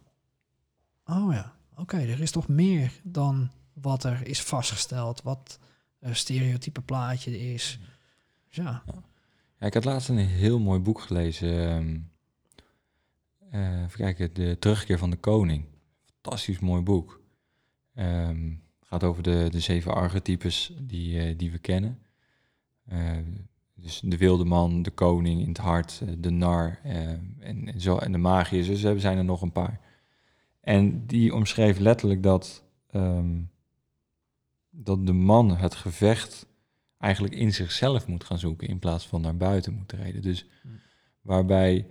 oh ja, oké, er is toch meer dan wat er is vastgesteld, wat een stereotype plaatje is. Dus ja. Ja, ik had laatst een heel mooi boek gelezen. eh, even kijken, De Terugkeer van de Koning. Fantastisch mooi boek. Ehm, gaat over de, de zeven archetypes die, eh, die we kennen. Eh, dus de wilde man, de koning in het hart, eh, de nar en, en, zo, en de magiër. Dus er zijn er nog een paar. En die omschreef letterlijk dat, ehm, dat de man het gevecht eigenlijk in zichzelf moet gaan zoeken in plaats van naar buiten moet treden. Dus waarbij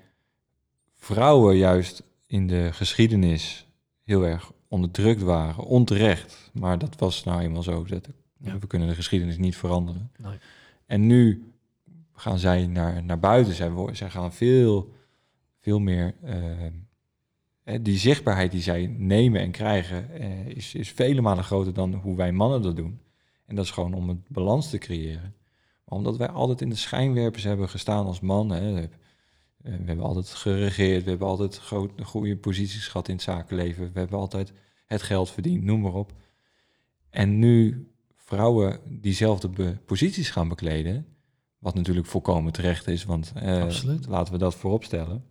vrouwen juist in de geschiedenis heel erg onderdrukt waren, onterecht. Maar dat was nou eenmaal zo. Dat, Ja. We kunnen de geschiedenis niet veranderen. Nee. En nu gaan zij naar, naar buiten. Zij, gaan veel, veel meer... eh, die zichtbaarheid die zij nemen en krijgen... eh, is, is vele malen groter dan hoe wij mannen dat doen. En dat is gewoon om een balans te creëren. Maar omdat wij altijd in de schijnwerpers hebben gestaan als man... Hè, we hebben altijd geregeerd, we hebben altijd groot, goede posities gehad in het zakenleven. We hebben altijd het geld verdiend, noem maar op. En nu vrouwen diezelfde posities gaan bekleden, wat natuurlijk volkomen terecht is, want eh, laten we dat voorop stellen.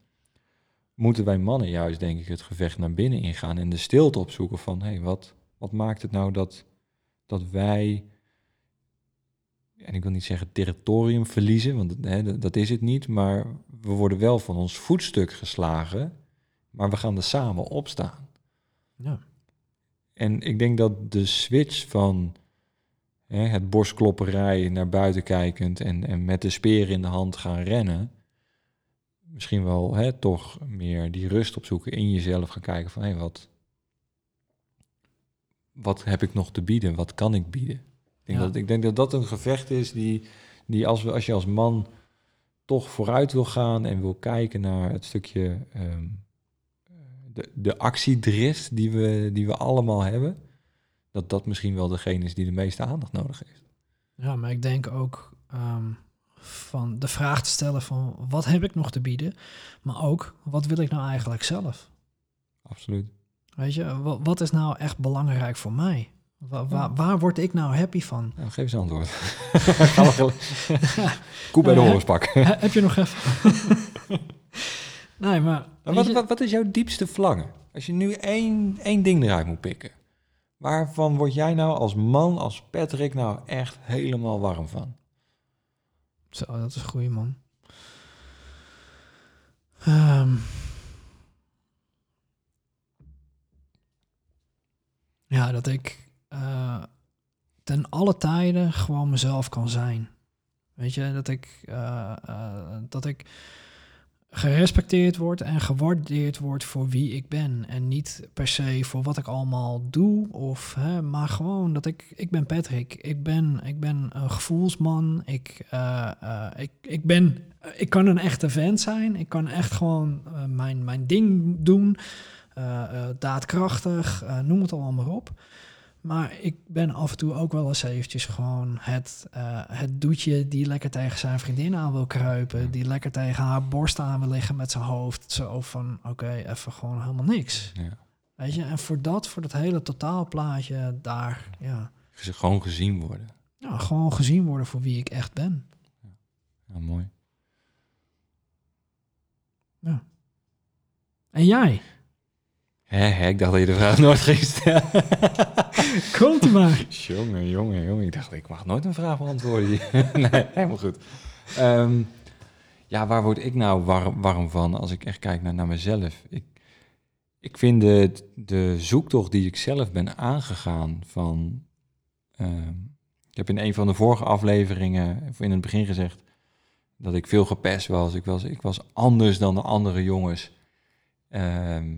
Moeten wij mannen juist, denk ik, het gevecht naar binnen ingaan en de stilte opzoeken van, hé, hey, wat, wat maakt het nou dat, dat wij, en ik wil niet zeggen territorium verliezen, want hè, dat- is het niet, maar we worden wel van ons voetstuk geslagen, maar we gaan er samen opstaan. Ja. En ik denk dat de switch van hè, het borstklopperij naar buiten kijkend en, en met de speer in de hand gaan rennen, misschien wel hè, toch meer die rust opzoeken in jezelf gaan kijken van hé, wat, wat heb ik nog te bieden? Wat kan ik bieden? Ik denk, Ja. dat, ik denk dat dat een gevecht is die, die als, we, als je als man toch vooruit wil gaan en wil kijken naar het stukje ehm, de, de actiedrift die we, die we allemaal hebben, dat dat misschien wel degene is die de meeste aandacht nodig heeft. Ja, maar ik denk ook ehm, van de vraag te stellen van wat heb ik nog te bieden, maar ook wat wil ik nou eigenlijk zelf? Absoluut. Weet je, wa- wat is nou echt belangrijk voor mij? Wa- wa- waar word ik nou happy van? Nou, geef eens een antwoord. Koe bij de Nou horenspak. He- heb je nog even? nee, maar wat, je- wat, wat is jouw diepste verlangen? Als je nu één, één ding eruit moet pikken. Waarvan word jij nou als man, als Patrick, nou echt helemaal warm van? Zo, dat is een goeie man. Ehm. ja, dat ik ten alle tijden gewoon mezelf kan zijn. Weet je, dat ik, eh, eh, dat ik gerespecteerd word en gewaardeerd word voor wie ik ben. En niet per se voor wat ik allemaal doe, of, hè, maar gewoon dat ik, ik ben Patrick. Ik ben, ik ben een gevoelsman. Ik, eh, ik, ik ben, ik kan een echte vent zijn. Ik kan echt gewoon mijn, mijn ding doen. Daadkrachtig, noem het allemaal maar op. Maar ik ben af en toe ook wel eens eventjes gewoon het, eh, het doetje die lekker tegen zijn vriendin aan wil kruipen. Die lekker tegen haar borst aan wil liggen met zijn hoofd. Zo van, oké, even gewoon helemaal niks. Ja. Weet je, en voor dat, voor dat hele totaalplaatje daar, ja, Gewoon gezien worden. ja, gewoon gezien worden voor wie ik echt ben. Ja, mooi. En jij? Hè, hè, ik dacht dat je de vraag nooit ging stellen. Komt maar. jongen, jongen, jongen. Ik dacht, ik mag nooit een vraag beantwoorden. nee, helemaal goed. Ehm, ja, waar word ik nou warm, warm van als ik echt kijk naar, naar mezelf? Ik, ik vind de, de zoektocht die ik zelf ben aangegaan van... ehm, ik heb in een van de vorige afleveringen in het begin gezegd dat ik veel gepest was. Ik was, ik was anders dan de andere jongens. Ehm,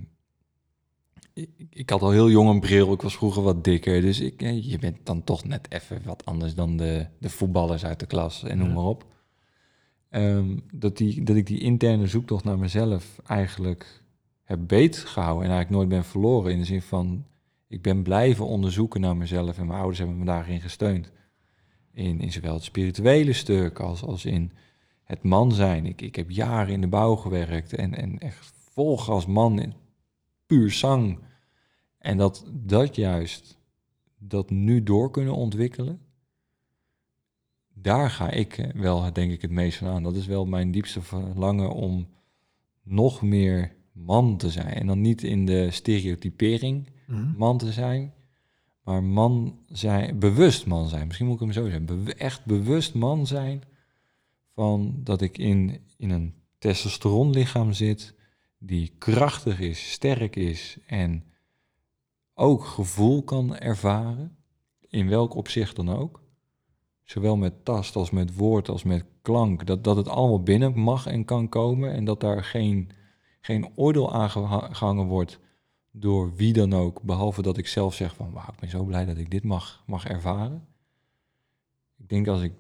ik, ik had al heel jong een bril, ik was vroeger wat dikker. Dus ik, eh, je bent dan toch net even wat anders dan de, de voetballers uit de klas en noem Ja. maar op. Ehm, dat, die, dat ik die interne zoektocht naar mezelf eigenlijk heb beet gehouden en eigenlijk nooit ben verloren. In de zin van, ik ben blijven onderzoeken naar mezelf en mijn ouders hebben me daarin gesteund. In, in zowel het spirituele stuk als, als in het man zijn. Ik, ik heb jaren in de bouw gewerkt en, en echt vol gas man in puur zang. En dat dat juist, dat nu door kunnen ontwikkelen, daar ga ik wel, denk ik, het meest van aan. Dat is wel mijn diepste verlangen om nog meer man te zijn. En dan niet in de stereotypering Mhm. man te zijn, maar man zijn, bewust man zijn. Misschien moet ik hem zo zeggen. Be- echt bewust man zijn van dat ik in, in een testosteronlichaam zit die krachtig is, sterk is en ook gevoel kan ervaren, in welk opzicht dan ook. Zowel met tast als met woord als met klank. Dat, dat het allemaal binnen mag en kan komen en dat daar geen, geen oordeel aan geha- gehangen wordt door wie dan ook, behalve dat ik zelf zeg van, wauw, ik ben zo blij dat ik dit mag, mag ervaren. Ik denk als ik,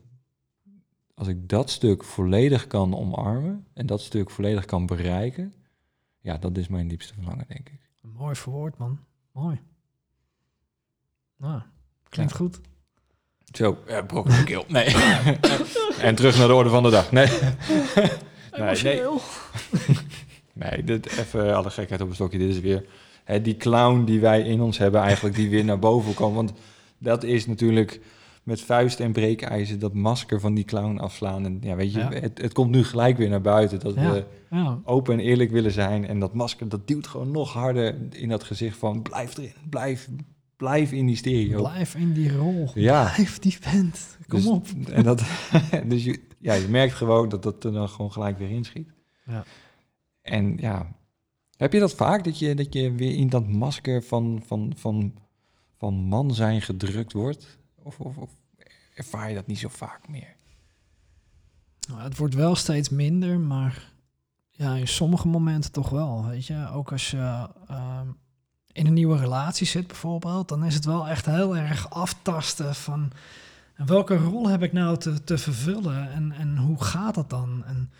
als ik dat stuk volledig kan omarmen en dat stuk volledig kan bereiken, ja, dat is mijn diepste verlangen, denk ik. Mooi verwoord, man. Mooi. Nou, klinkt Ja. goed. Zo, ja, brok in keel. Nee. en terug naar de orde van de dag. Nee. nee, nee, nee dit, even alle gekheid op een stokje. Dit is weer hè, die clown die wij in ons hebben eigenlijk, die weer naar boven komt. Want dat is natuurlijk met vuist en breekijzer dat masker van die clown afslaan. En ja, weet je, Ja. Het, het komt nu gelijk weer naar buiten. Dat Ja. we Ja, open en eerlijk willen zijn. En dat masker, dat duwt gewoon nog harder in dat gezicht van blijf erin, blijf, blijf in die stereo. blijf in die rol. Ja. Blijf die vent. Kom Dus- op. En dat, dus je, ja, je merkt gewoon dat dat er dan gewoon gelijk weer inschiet. Ja. En ja, heb je dat vaak, dat je, dat je weer in dat masker van, van, van, van man zijn gedrukt wordt? Of, of, of ervaar je dat niet zo vaak meer? Nou, het wordt wel steeds minder, maar ja, in sommige momenten toch wel. Weet je, ook als je ehm, in een nieuwe relatie zit bijvoorbeeld, dan is het wel echt heel erg aftasten van en welke rol heb ik nou te, te vervullen en, en hoe gaat dat dan? En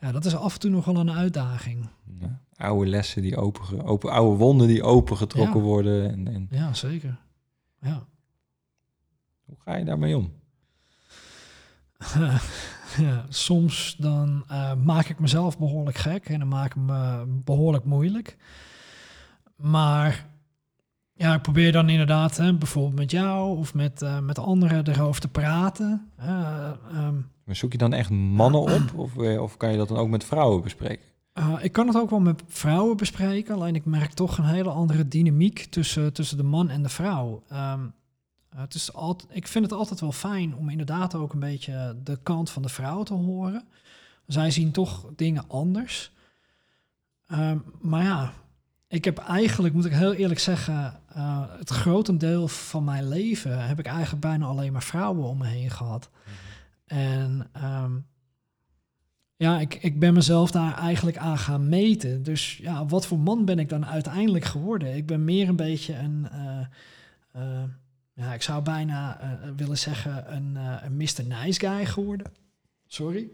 ja, dat is af en toe nog wel een uitdaging. Ja. Oude lessen die open, open, oude wonden die opengetrokken Ja. worden. En, en Ja, zeker. Ja. Hoe ga je daarmee om? ja, soms dan eh, maak ik mezelf behoorlijk gek en dan maak ik me behoorlijk moeilijk. Maar ja, ik probeer dan inderdaad, hè, bijvoorbeeld met jou of met, eh, met anderen erover te praten. Ehm, Maar zoek je dan echt mannen op? Of, of kan je dat dan ook met vrouwen bespreken? ik kan het ook wel met vrouwen bespreken, alleen ik merk toch een hele andere dynamiek tussen, tussen de man en de vrouw. Ehm, het is altijd, ik vind het altijd wel fijn om inderdaad ook een beetje de kant van de vrouw te horen. Zij zien toch dingen anders. Ehm, maar ja, ik heb eigenlijk, moet ik heel eerlijk zeggen, eh, het grotendeel van mijn leven heb ik eigenlijk bijna alleen maar vrouwen om me heen gehad. En ehm, ja, ik, ik ben mezelf daar eigenlijk aan gaan meten. Dus ja, wat voor man ben ik dan uiteindelijk geworden? Ik ben meer een beetje een, eh, eh, ja, ik zou bijna eh, willen zeggen een, eh, een Mr. Nice Guy geworden. Sorry.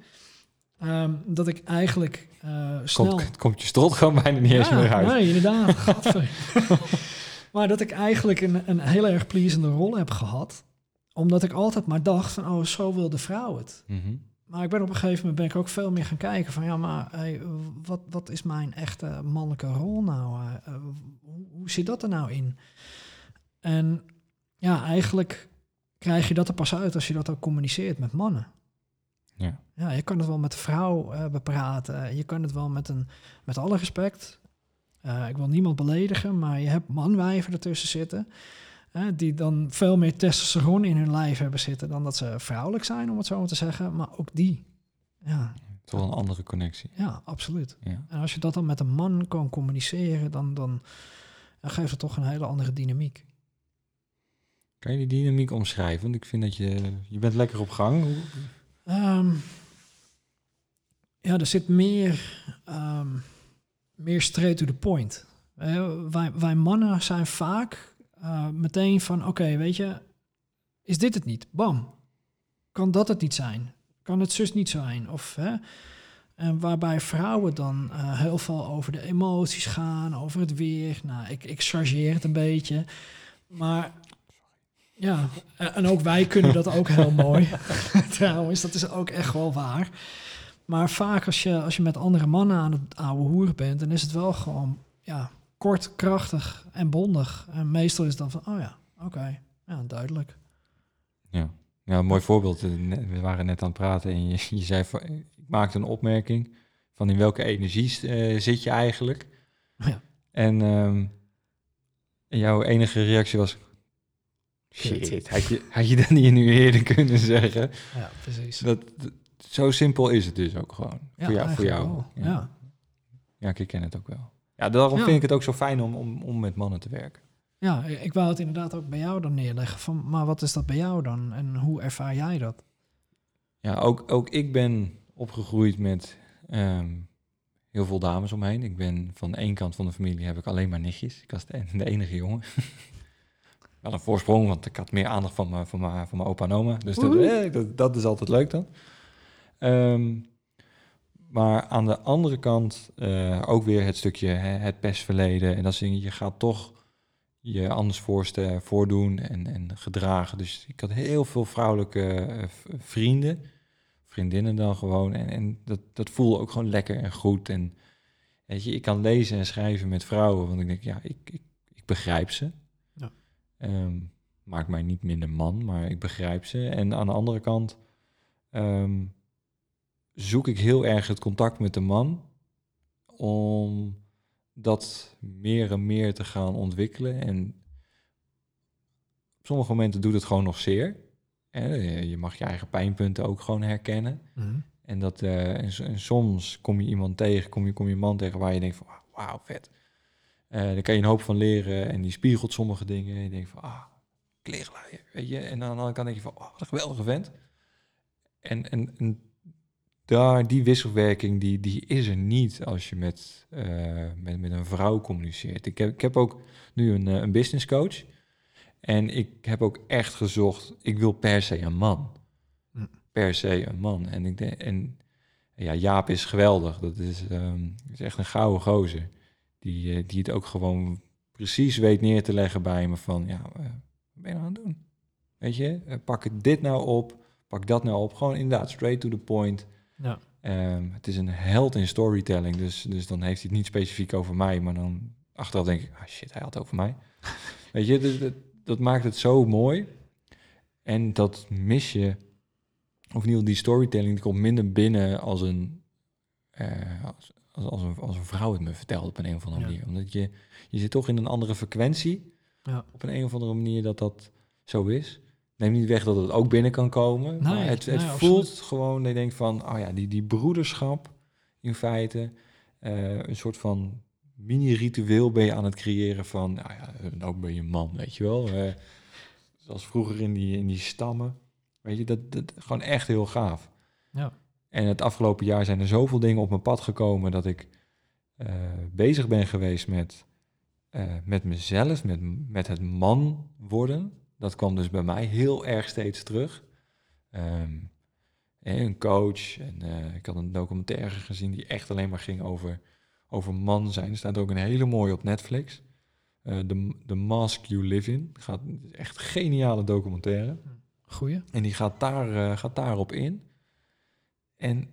Ehm, dat ik eigenlijk eh, snel... Komt, komt je strot gewoon bijna niet eens meer uit. Nee, inderdaad. Maar dat ik eigenlijk een, een heel erg plezende rol heb gehad. Omdat ik altijd maar dacht van, oh, zo wil de vrouw het. Mhm. Maar ik ben op een gegeven moment ben ik ook veel meer gaan kijken van, ja, maar hey, wat, wat is mijn echte mannelijke rol nou? Eh, eh, hoe zit dat er nou in? En ja, eigenlijk krijg je dat er pas uit als je dat ook communiceert met mannen. Ja. Ja, je kan het wel met de vrouw eh, bepraten. Je kan het wel met een, met alle respect. Eh, ik wil niemand beledigen, maar je hebt manwijven ertussen zitten. hè, die dan veel meer testosteron in hun lijf hebben zitten dan dat ze vrouwelijk zijn, om het zo maar te zeggen. Maar ook die. Ja, Toch wel een andere connectie. ja absoluut. Ja. En als je dat dan met een man kan communiceren, dan, dan, dan geeft het toch een hele andere dynamiek. Kan je die dynamiek omschrijven? Want ik vind dat je... Je bent lekker op gang. Ehm, ja, er zit meer, ehm, meer straight to the point. Wij, wij mannen zijn vaak eh, meteen van, oké, weet je, is dit het niet? Bam. Kan dat het niet zijn? Kan het zus niet zijn? Of, hè? En waarbij vrouwen dan eh, heel veel over de emoties gaan, over het weer. Nou, ik, ik chargeer het een beetje. Maar ja, en ook wij kunnen dat ook heel mooi. Trouwens, dat is ook echt wel waar. Maar vaak als je, als je met andere mannen aan het ouwe hoeren bent, dan is het wel gewoon, ja, kort, krachtig en bondig. En meestal is het dan van, oh ja, oké, ja, duidelijk. Ja. ja, een mooi voorbeeld. Eh, We waren net aan het praten en je, je zei van, ik maakte een opmerking van in welke energie eh, zit je eigenlijk. Ja. En, ehm, jouw enige reactie was. Shit, had je, had je dat niet nu eerder kunnen zeggen? Ja, precies. Dat, zo simpel is het dus ook gewoon. Ja, voor jou. Voor jou. wel. Ja. Ja. Ja, ik ken het ook wel. Ja, daarom Ja. vind ik het ook zo fijn om, om, om met mannen te werken. Ja, ik wou het inderdaad ook bij jou dan neerleggen. Van, maar wat is dat bij jou dan? En hoe ervaar jij dat? Ja, ook, ook ik ben opgegroeid met ehm, heel veel dames omheen. Ik ben van één kant van de familie heb ik alleen maar nichtjes. Ik was de, de enige jongen. Wel een voorsprong, want ik had meer aandacht van mijn, van mijn, van mijn opa en oma. Dus dat, eh, dat, dat is altijd leuk dan. Ehm, maar aan de andere kant eh, ook weer het stukje hè, het pestverleden. En dat soort dingen. Je gaat toch je anders voorste- voordoen en, en gedragen. Dus ik had heel veel vrouwelijke eh, vrienden, vriendinnen dan gewoon. En, en dat, dat voelde ook gewoon lekker en goed. En weet je, ik kan lezen en schrijven met vrouwen, want ik denk, ja, ik, ik, ik begrijp ze. Ehm, maakt mij niet minder man, maar ik begrijp ze. En aan de andere kant ehm, zoek ik heel erg het contact met de man om dat meer en meer te gaan ontwikkelen. En op sommige momenten doet het gewoon nog zeer. Hè, Je mag je eigen pijnpunten ook gewoon herkennen. En, dat, eh, en, en soms kom je iemand tegen, kom je, kom je man tegen waar je denkt van, ah, wauw, vet. Eh daar kan je een hoop van leren en die spiegelt sommige dingen. En je denkt van, ah, kleerlaaier, weet je. En aan de andere kant denk je van, oh, wat een geweldige vent. En, en, en daar, die wisselwerking, die, die is er niet als je met, eh, met, met een vrouw communiceert. Ik heb, ik heb ook nu een, eh, een business coach. En ik heb ook echt gezocht, ik wil per se een man. Hm. Per se een man. En, ik denk, en ja, Jaap is geweldig. Dat is, ehm, is echt een gouden gozer. Die, eh, die het ook gewoon precies weet neer te leggen bij me van, ja, eh, wat ben je nou aan het doen? Weet je, Eh, pak dit nou op, pak dat nou op. Gewoon inderdaad, straight to the point. Ja. Ehm, het is een held in storytelling, dus, dus dan heeft hij het niet specifiek over mij, maar dan achteraf denk ik, ah shit, hij had het over mij. Weet je, dat, dat maakt het zo mooi. En dat mis je, of in ieder geval die storytelling, die komt minder binnen als een, als, als, als een, als een vrouw het me vertelt op een, een of andere Ja. manier. Omdat je, je zit toch in een andere frequentie, Ja. op een, een of andere manier dat dat zo is. Neem niet weg dat het ook binnen kan komen. maar het, het nee, voelt absoluut. gewoon, dat je denkt van, oh ja, die, die broederschap in feite. eh, een soort van mini-ritueel ben je aan het creëren van, nou ja, ook ben je man, weet je wel. Eh, zoals vroeger in die, in die stammen. Weet je, dat, dat gewoon echt heel gaaf. Ja. En het afgelopen jaar zijn er zoveel dingen op mijn pad gekomen dat ik eh, bezig ben geweest met, eh, met mezelf, met, met het man worden. Dat kwam dus bij mij heel erg steeds terug. Ehm, en een coach. En eh, ik had een documentaire gezien die echt alleen maar ging over, over man zijn. Er staat ook een hele mooie op Netflix. The, the Mask You Live In. Gaat, echt geniale documentaire. Goeie. En die gaat, daar, gaat daarop in. En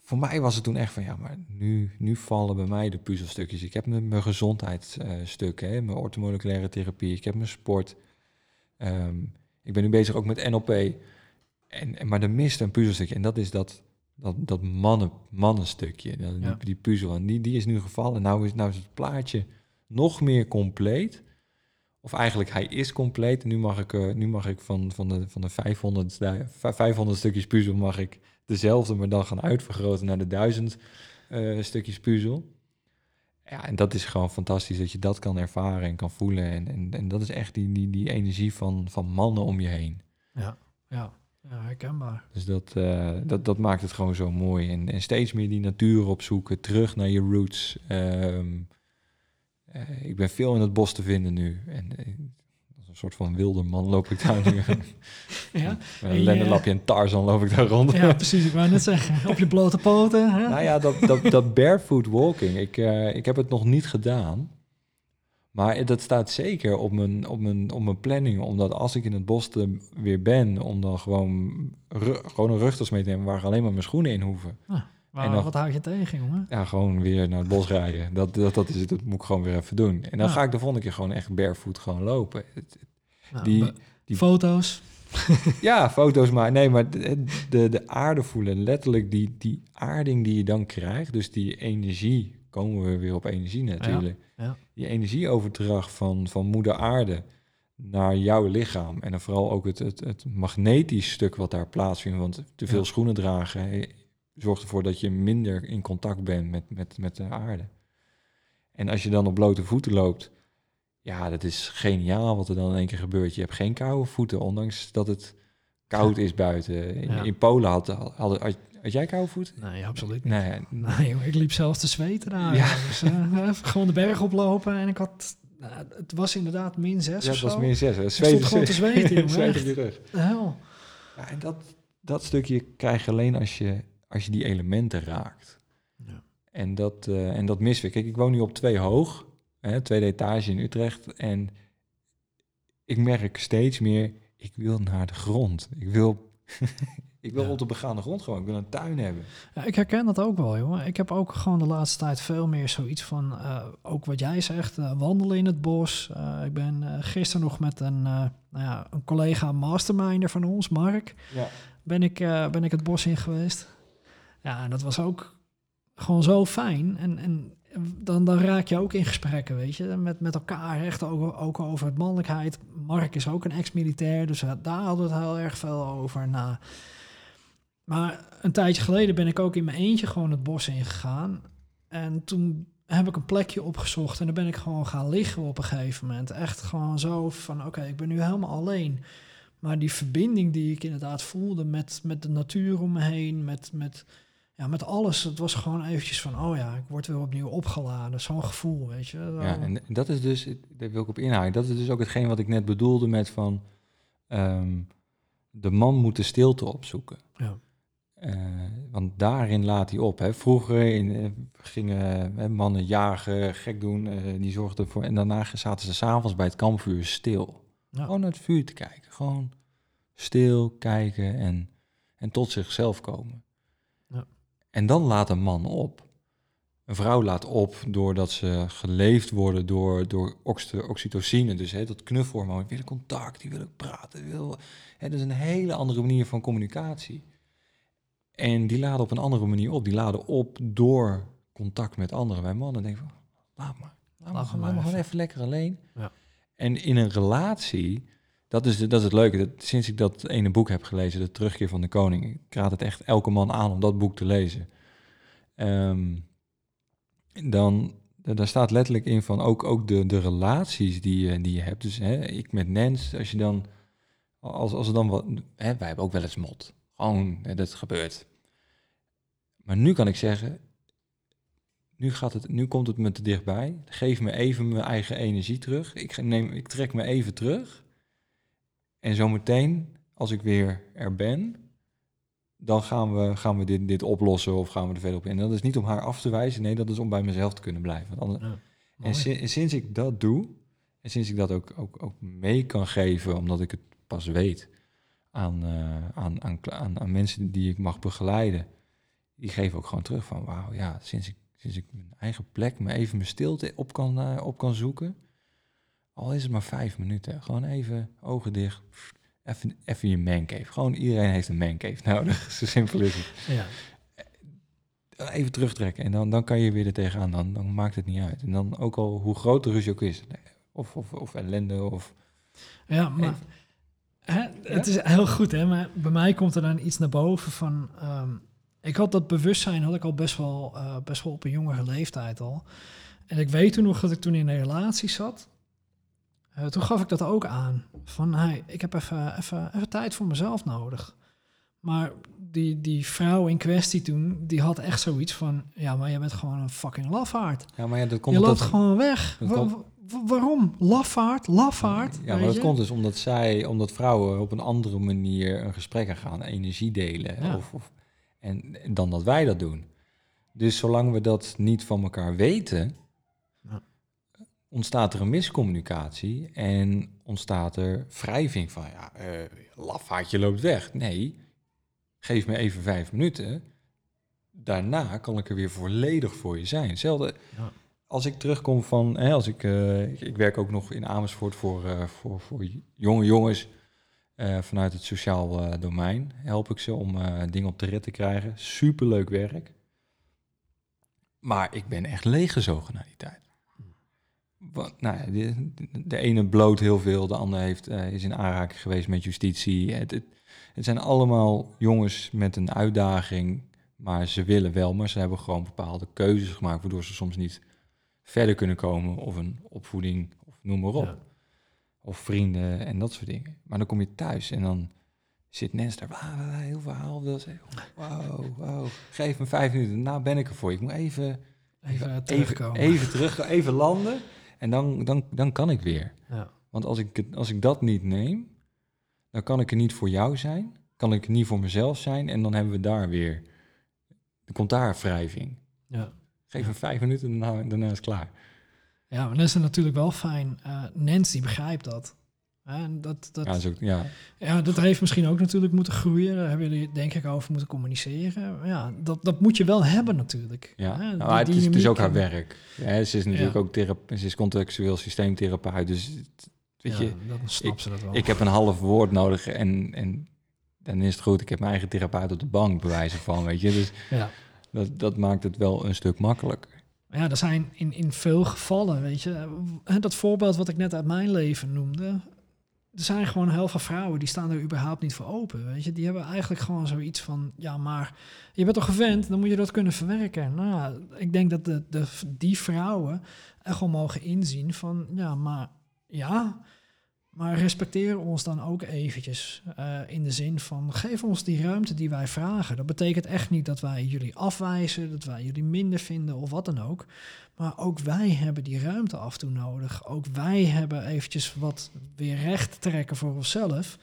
voor mij was het toen echt van, ja, maar nu, nu vallen bij mij de puzzelstukjes. Ik heb mijn, mijn gezondheidsstukken, hè, mijn orthomoleculaire therapie, ik heb mijn sport. Ehm, ik ben nu bezig ook met NLP. En, en, maar er mist een puzzelstukje. En dat is dat, dat, dat mannen, mannenstukje, dat, Ja. die, die puzzel. En die, die is nu gevallen. Nou is, nou is het plaatje nog meer compleet. Of eigenlijk, hij is compleet. En nu mag ik, eh, nu mag ik van, van, de, van de 500, stu- vij- 500 stukjes puzzel... mag ik dezelfde, maar dan gaan uitvergroten naar de 1000 eh, stukjes puzzel. Ja, en dat is gewoon fantastisch dat je dat kan ervaren en kan voelen. En, en, en dat is echt die, die, die energie van, van mannen om je heen. Ja. Ja. Ja, herkenbaar. Dus dat, eh, dat, dat maakt het gewoon zo mooi. En, en steeds meer die natuur opzoeken, terug naar je roots. Ehm, eh, ik ben veel in het bos te vinden nu. En een soort van wilde man loop ik daar nu. Ja. Een je- lendenlapje en Tarzan loop ik daar rond. ja, precies. Ik wou net zeggen. Op je blote poten. Hè? Nou ja, dat, dat, dat barefoot walking, ik, eh, ik heb het nog niet gedaan. Maar dat staat zeker op mijn, op, mijn, op mijn planning. Omdat als ik in het bos te- weer ben, om dan gewoon, gewoon een rugtas mee te nemen waar alleen maar mijn schoenen in hoeven. Ah. Maar En dan- wat houd je tegen, jongen? Ja, gewoon weer naar het bos rijden. Dat, dat, dat is het. Dat moet ik gewoon weer even doen. En dan Ja. ga ik de volgende keer gewoon echt barefoot gewoon lopen. Nou, Die- die- Foto's. Ja, foto's maar. Nee, maar de, de, de aarde voelen. Letterlijk die, die aarding die je dan krijgt. Dus die energie. Komen we weer op energie natuurlijk. ja. Die energieoverdracht van, van moeder aarde naar jouw lichaam. En dan vooral ook het, het, het magnetisch stuk wat daar plaatsvindt. Want te veel Ja. schoenen dragen zorgt ervoor dat je minder in contact bent met, met, met de aarde. En als je dan op blote voeten loopt, ja, dat is geniaal wat er dan in één keer gebeurt. Je hebt geen koude voeten, ondanks dat het koud is buiten. In, Ja. in Polen had, had, had, had jij koude voeten? Nee, absoluut niet. Nee, ik liep zelfs te zweten daar. Ja. Dus, eh, gewoon de berg oplopen en ik had... nou, het was inderdaad min 6 ja, het was meer zes. hè. stond gewoon te zweten, jongen, je rug. Ja, en dat, dat stukje krijg je alleen als je, als je die elementen raakt. Ja. En dat, eh, en dat missen we. Kijk, ik woon nu op twee hoog, hè, tweede etage in Utrecht. En ik merk steeds meer, ik wil naar de grond. Ik wil, ik wil Ja. op de begaande grond gewoon. Ik wil een tuin hebben. Ja, ik herken dat ook wel, jongen. Ik heb ook gewoon de laatste tijd veel meer zoiets van, eh, ook wat jij zegt, eh, wandelen in het bos. Ik ben gisteren nog met een, nou ja, een collega masterminder van ons, Mark, Ja. ben ik, ben ik het bos in geweest. Ja, en dat was ook gewoon zo fijn. En, en dan, dan raak je ook in gesprekken, weet je, met, met elkaar, echt ook, ook over het mannelijkheid. Mark is ook een ex-militair, dus daar hadden we het heel erg veel over. Nou, maar een tijdje geleden ben ik ook in mijn eentje gewoon het bos ingegaan. En toen heb ik een plekje opgezocht en dan ben ik gewoon gaan liggen op een gegeven moment. Echt gewoon zo van, oké, ik ben nu helemaal alleen. Maar die verbinding die ik inderdaad voelde met, met de natuur om me heen, met, met, ja, met alles. Het was gewoon eventjes van, oh ja, ik word weer opnieuw opgeladen. Zo'n gevoel, weet je. Zo- Ja, en dat is dus, daar wil ik op inhaken, dat is dus ook hetgeen wat ik net bedoelde met van, ehm, de man moet de stilte opzoeken. Ja. Eh, want daarin laat hij op. Hè. Vroeger in, eh, gingen mannen jagen, gek doen, eh, die zorgden voor... En daarna zaten ze s'avonds bij het kampvuur stil. Ja. Gewoon naar het vuur te kijken. Gewoon stil kijken en, en tot zichzelf komen. En dan laat een man op. Een vrouw laat op doordat ze geleefd worden door, door oxy- oxytocine. Dus hè, dat knuffelhormoon. Die willen contact, die willen praten. Die willen, hè, dat is een hele andere manier van communicatie. En die laden op een andere manier op. Die laden op door contact met anderen. Wij mannen denken van, laat maar. Laat, maar, gewoon- maar laat maar gewoon even. even lekker alleen. Ja. En in een relatie, dat is, dat is het leuke. Dat, sinds ik dat ene boek heb gelezen, De Terugkeer van de Koning. Ik raad het echt elke man aan om dat boek te lezen. Ehm, dan, daar staat letterlijk in van ook, ook de, de relaties die je, die je hebt. Dus hè, ik met Nens, als je dan, als, als er dan wat, hè, wij hebben ook wel eens mot. Gewoon, hè, dat gebeurt. Maar nu kan ik zeggen, nu, gaat het, nu komt het me te dichtbij. Geef me even mijn eigen energie terug. Ik, neem, ik trek me even terug. En zometeen, als ik weer er ben, dan gaan we, gaan we dit, dit oplossen of gaan we er verder op in. En dat is niet om haar af te wijzen, nee, dat is om bij mezelf te kunnen blijven. Want anders- Ja, en en sinds ik dat doe, en sinds ik dat ook, ook, ook mee kan geven, omdat ik het pas weet aan, eh, aan, aan, aan mensen die ik mag begeleiden, die geven ook gewoon terug van, wauw, ja, sinds ik, sinds ik mijn eigen plek, me even mijn stilte op kan, eh, op kan zoeken, al is het maar vijf minuten, gewoon even ogen dicht, even, even je mancave. Gewoon iedereen heeft een mancave nodig, zo simpel is het Ja. even terugtrekken. En dan, dan kan je weer er tegenaan. Dan, dan maakt het niet uit. En dan ook al hoe groot de ruzie ook is. Of, of, of ellende. Of, Ja, maar hè, het is heel goed, hè? Maar bij mij komt er dan iets naar boven van. ehm, ik had dat bewustzijn had ik al best wel, eh, best wel op een jongere leeftijd al. En ik weet toen nog dat ik toen in een relatie zat. Eh, toen gaf ik dat ook aan. Van, hey, ik heb even, even, even tijd voor mezelf nodig. Maar die, die vrouw in kwestie toen, die had echt zoiets van... Ja, maar jij bent gewoon een fucking lafaard. ja, maar ja, dat komt Je loopt gewoon weg. Wa- komt- waarom? Lafaard, lafaard. Ja, maar dat je? komt dus omdat zij, omdat vrouwen op een andere manier een gesprek aan gaan, energie delen. Ja. Of, of, en dan dat wij dat doen. Dus zolang we dat niet van elkaar weten. Ontstaat er een miscommunicatie en ontstaat er wrijving van, ja, lafaardje loopt weg. Nee, geef me even vijf minuten. daarna kan ik er weer volledig voor je zijn. Hetzelfde Ja. als ik terugkom van, hè, als ik, eh, ik, ik werk ook nog in Amersfoort voor, eh, voor, voor jonge jongens vanuit het sociaal domein. Help ik ze om dingen op de rit te krijgen. Superleuk werk. Maar ik ben echt leeggezogen na die tijd. Wat, nou ja, de, ene bloot heel veel, de ander heeft, eh, is in aanraking geweest met justitie. Het, het, het zijn allemaal jongens met een uitdaging, maar ze willen wel, maar ze hebben gewoon bepaalde keuzes gemaakt, waardoor ze soms niet verder kunnen komen of een opvoeding of noem maar op. Ja. Of vrienden en dat soort dingen. Maar dan kom je thuis en dan zit Nens daar, "Wauw, wauw, heel verhaal, wow, wow, geef me vijf minuten, nou ben ik er voor. Ik moet even, Even even, terugkomen. even terug, even landen en dan, dan, dan kan ik weer. Ja. Want als ik, als ik dat niet neem, dan kan ik er niet voor jou zijn, kan ik niet voor mezelf zijn en dan hebben we daar weer, er komt daar wrijving. Ja. Geef me vijf minuten en daarna, daarna is het klaar. ja, maar dan is het natuurlijk wel fijn. eh die begrijpt dat. En dat, dat, Ja, dat ook, ja, Ja, dat heeft misschien ook natuurlijk moeten groeien. Daar hebben jullie denk ik over moeten communiceren. Ja, dat, dat moet je wel hebben natuurlijk. Ja, Hè, nou, het, is, het is ook haar werk. Ja, ze is natuurlijk Ja. ook therape- ze is contextueel systeemtherapeut. Dus weet ja, je, dan snapt ze dat wel. ik heb een half woord nodig en, en dan is het goed. Ik heb mijn eigen therapeut op de bank, bewijzen van, weet je. Dus ja. dat, dat maakt het wel een stuk makkelijker. ja, er zijn in, in veel gevallen, weet je, dat voorbeeld wat ik net uit mijn leven noemde. Er zijn gewoon heel veel vrouwen die staan er überhaupt niet voor open. Weet je, die hebben eigenlijk gewoon zoiets van: ja, maar je bent toch gewend, dan moet je dat kunnen verwerken. Nou, ik denk dat de, de, die vrouwen echt wel mogen inzien van: ja, maar ja, maar respecteer ons dan ook eventjes. eh, in de zin van: geef ons die ruimte die wij vragen. Dat betekent echt niet dat wij jullie afwijzen, dat wij jullie minder vinden of wat dan ook. Maar ook wij hebben die ruimte af en toe nodig. Ook wij hebben eventjes wat weer recht trekken voor onszelf.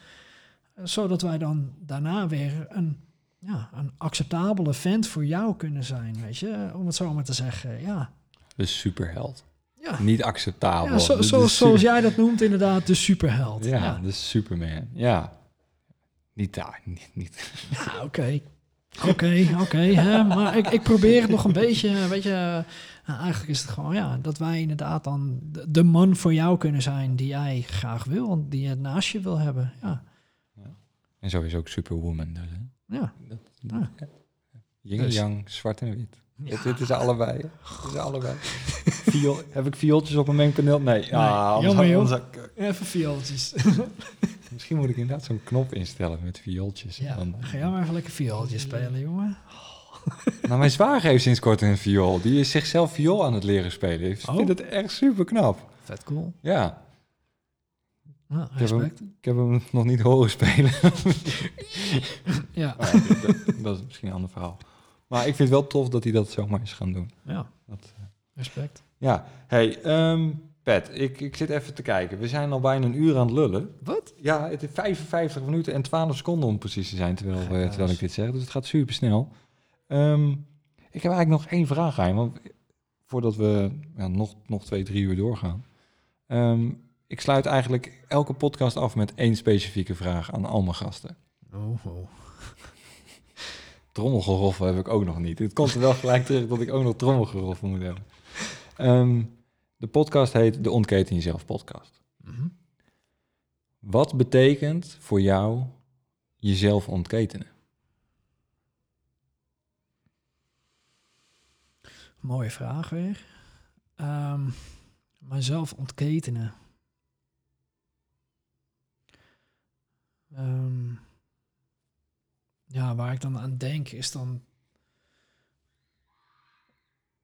eh, Zodat wij dan daarna weer een, ja, een acceptabele vent voor jou kunnen zijn. Weet je, om het zo maar te zeggen. Ja, Dus superheld. Ja. Niet acceptabel. ja zo, Dus zo- de zoals jij dat noemt, inderdaad, de superheld. Ja, ja. de Superman. Ja. Niet daar, niet. niet. Ja, oké. Oké, oké. maar ik, ik probeer het nog een beetje, weet je... nou, eigenlijk is het gewoon, ja, dat wij inderdaad dan de, man voor jou kunnen zijn die jij graag wil, en die je naast je wil hebben. Ja, En zo is ook Superwoman. Dus, hè. ja. Dat, ja. Yin en Dus- yang, zwart en wit. Ja. Dit, dit is allebei. Dit is allebei. Viool, heb ik viooltjes op mijn mengpaneel? Nee. Ah, anders- jammer, joh. anders- Even viooltjes. misschien moet ik inderdaad zo'n knop instellen met viooltjes. Ja, Dan- ga jij maar even lekker viooltjes spelen, jongen. Nou, mijn zwager heeft sinds kort een viool. Die is zichzelf viool aan het leren spelen. Ik Oh. vind het echt super knap. Vet cool. Ja, Ja, ik heb, hem, respect. ik heb hem nog niet horen spelen. Ja, ja, dat, dat is misschien een ander verhaal. Maar ik vind het wel tof dat hij dat zomaar is gaan doen. ja, Dat, eh, respect. Ja, hey, ehm, Pet, ik, ik zit even te kijken. We zijn al bijna een uur aan het lullen. Wat? Ja, het is 55 minuten en 12 seconden om precies te zijn, terwijl, eh, terwijl ik dit zeg. Dus het gaat super snel. Ehm, ik heb eigenlijk nog één vraag aan je, want voordat we ja, nog, nog twee, drie uur doorgaan. Ehm, ik sluit eigenlijk elke podcast af met één specifieke vraag aan al mijn gasten. Oh, oh. Trommelgeroffel heb ik ook nog niet. Het komt er wel gelijk terug dat ik ook nog trommelgeroffel moet hebben. Ehm, de podcast heet de Ontketen Jezelf podcast. Mhm. Wat betekent voor jou jezelf ontketenen? Mooie vraag weer. Ehm mijzelf ontketenen. Ehm, ja, waar ik dan aan denk is dan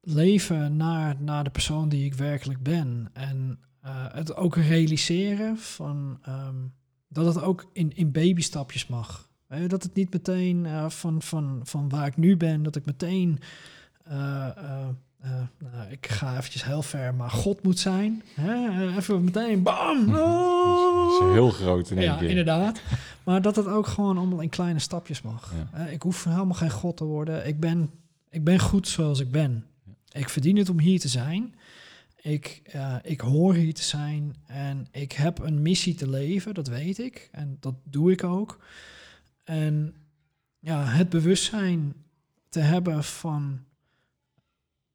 leven naar, naar de persoon die ik werkelijk ben. En eh, het ook realiseren van ehm, dat het ook in, in babystapjes mag. Dat het niet meteen eh, van, van, van waar ik nu ben, dat ik meteen eh, nou, ik ga eventjes heel ver, maar God moet zijn. Hè? Even meteen, bam! Dat is heel groot in één Ja, keer. inderdaad. Maar dat het ook gewoon allemaal in kleine stapjes mag. Ja. Ik hoef helemaal geen God te worden. Ik ben, ik ben goed zoals ik ben. Ik verdien het om hier te zijn. Ik, eh, ik hoor hier te zijn en ik heb een missie te leven, dat weet ik. En dat doe ik ook. En ja, het bewustzijn te hebben van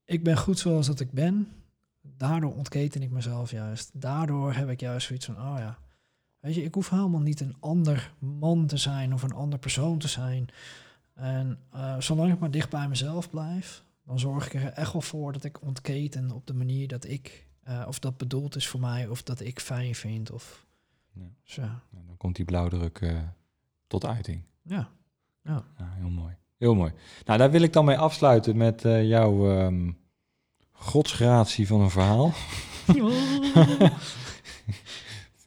ik ben goed zoals dat ik ben. Daardoor ontketen ik mezelf juist. Daardoor heb ik juist zoiets van, oh ja, weet je, ik hoef helemaal niet een ander man te zijn of een ander persoon te zijn. En uh, zolang ik maar dicht bij mezelf blijf, dan zorg ik er echt wel voor dat ik ontketen op de manier dat ik, uh, of dat bedoeld is voor mij, of dat ik fijn vind. Of, ja. Zo. Nou, dan komt die blauwdruk uh, tot uiting. Ja. ja. heel mooi. Heel mooi. Nou, daar wil ik dan mee afsluiten met uh, jouw um, godsgratie van een verhaal.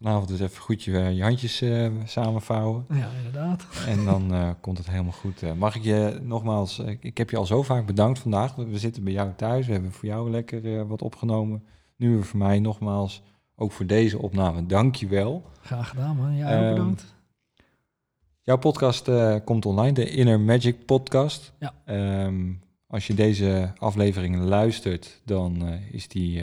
Vanavond dus even goed je, je handjes uh, samenvouwen. Ja, inderdaad. En dan uh, komt het helemaal goed. mag ik je nogmaals, ik heb je al zo vaak bedankt vandaag. We zitten bij jou thuis, we hebben voor jou lekker wat opgenomen. Nu voor mij nogmaals, ook voor deze opname, dank je wel. Graag gedaan man, jij ook um, bedankt. Jouw podcast komt online, de Inner Magic podcast. Ja. Um, als je deze afleveringen luistert, dan is die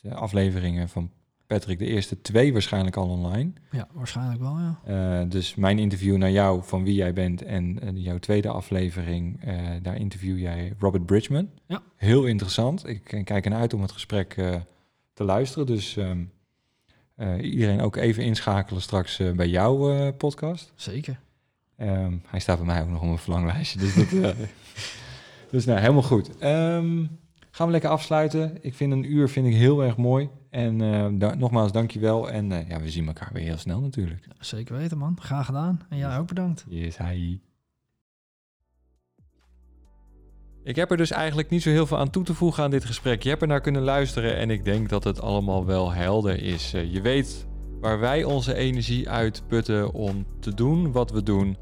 de afleveringen van Patrick de eerste twee waarschijnlijk al online. Ja, waarschijnlijk wel, ja. dus mijn interview naar jou van wie jij bent en jouw tweede aflevering, daar interview jij Robert Bridgman. Ja. Heel interessant. Ik kijk ernaar uit om het gesprek te luisteren. Dus um, iedereen ook even inschakelen straks bij jouw podcast. Zeker. Um, hij staat bij mij ook nog op mijn verlanglijstje. Dus, dat, dus nou, helemaal goed. Um, gaan we lekker afsluiten. Ik vind een uur vind ik heel erg mooi. En uh, da nogmaals, dankjewel. En uh, ja, we zien elkaar weer heel snel natuurlijk. Zeker weten, man. Graag gedaan. En jij ook bedankt. Yes, hi. Ik heb er dus eigenlijk niet zo heel veel aan toe te voegen aan dit gesprek. Je hebt er naar kunnen luisteren en ik denk dat het allemaal wel helder is. je weet waar wij onze energie uitputten om te doen wat we doen.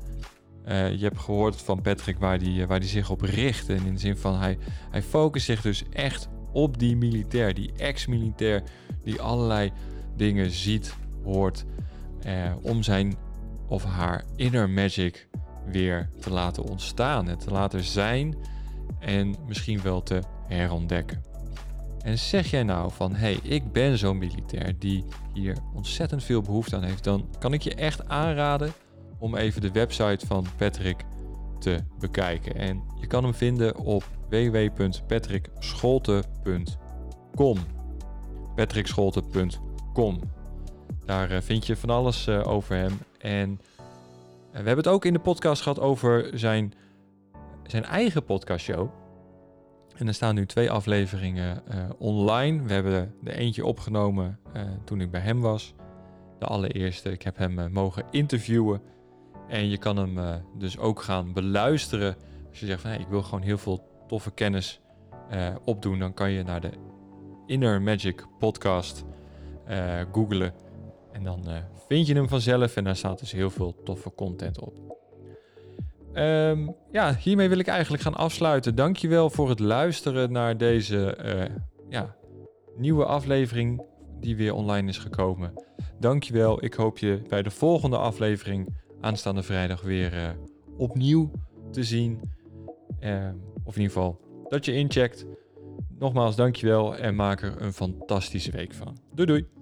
Uh, je hebt gehoord van Patrick waar die, waar die zich op richt. En in de zin van hij, hij focust zich dus echt op die militair, die ex-militair, die allerlei dingen ziet, hoort. Uh, om zijn of haar inner magic weer te laten ontstaan. En te laten zijn en misschien wel te herontdekken. En zeg jij nou van, hé, hey, ik ben zo'n militair die hier ontzettend veel behoefte aan heeft, dan kan ik je echt aanraden om even de website van Patrick te bekijken. En je kan hem vinden op www.patrickscholte.com. patrickscholte.com. Daar uh, vind je van alles uh, over hem. En uh, we hebben het ook in de podcast gehad over zijn, zijn eigen podcastshow. En er staan nu twee afleveringen online. We hebben de eentje opgenomen toen ik bij hem was. De allereerste. Ik heb hem mogen interviewen. En je kan hem dus ook gaan beluisteren. Als je zegt van ik wil gewoon heel veel toffe kennis opdoen. Dan kan je naar de Inner Magic podcast googlen. En dan vind je hem vanzelf. En daar staat dus heel veel toffe content op. Um, ja, hiermee wil ik eigenlijk gaan afsluiten. Dankjewel voor het luisteren naar deze uh, ja, nieuwe aflevering die weer online is gekomen. Dankjewel. Ik hoop je bij de volgende aflevering aanstaande vrijdag weer uh, opnieuw te zien. Uh, of in ieder geval dat je incheckt. Nogmaals, dankjewel en maak er een fantastische week van. Doei doei!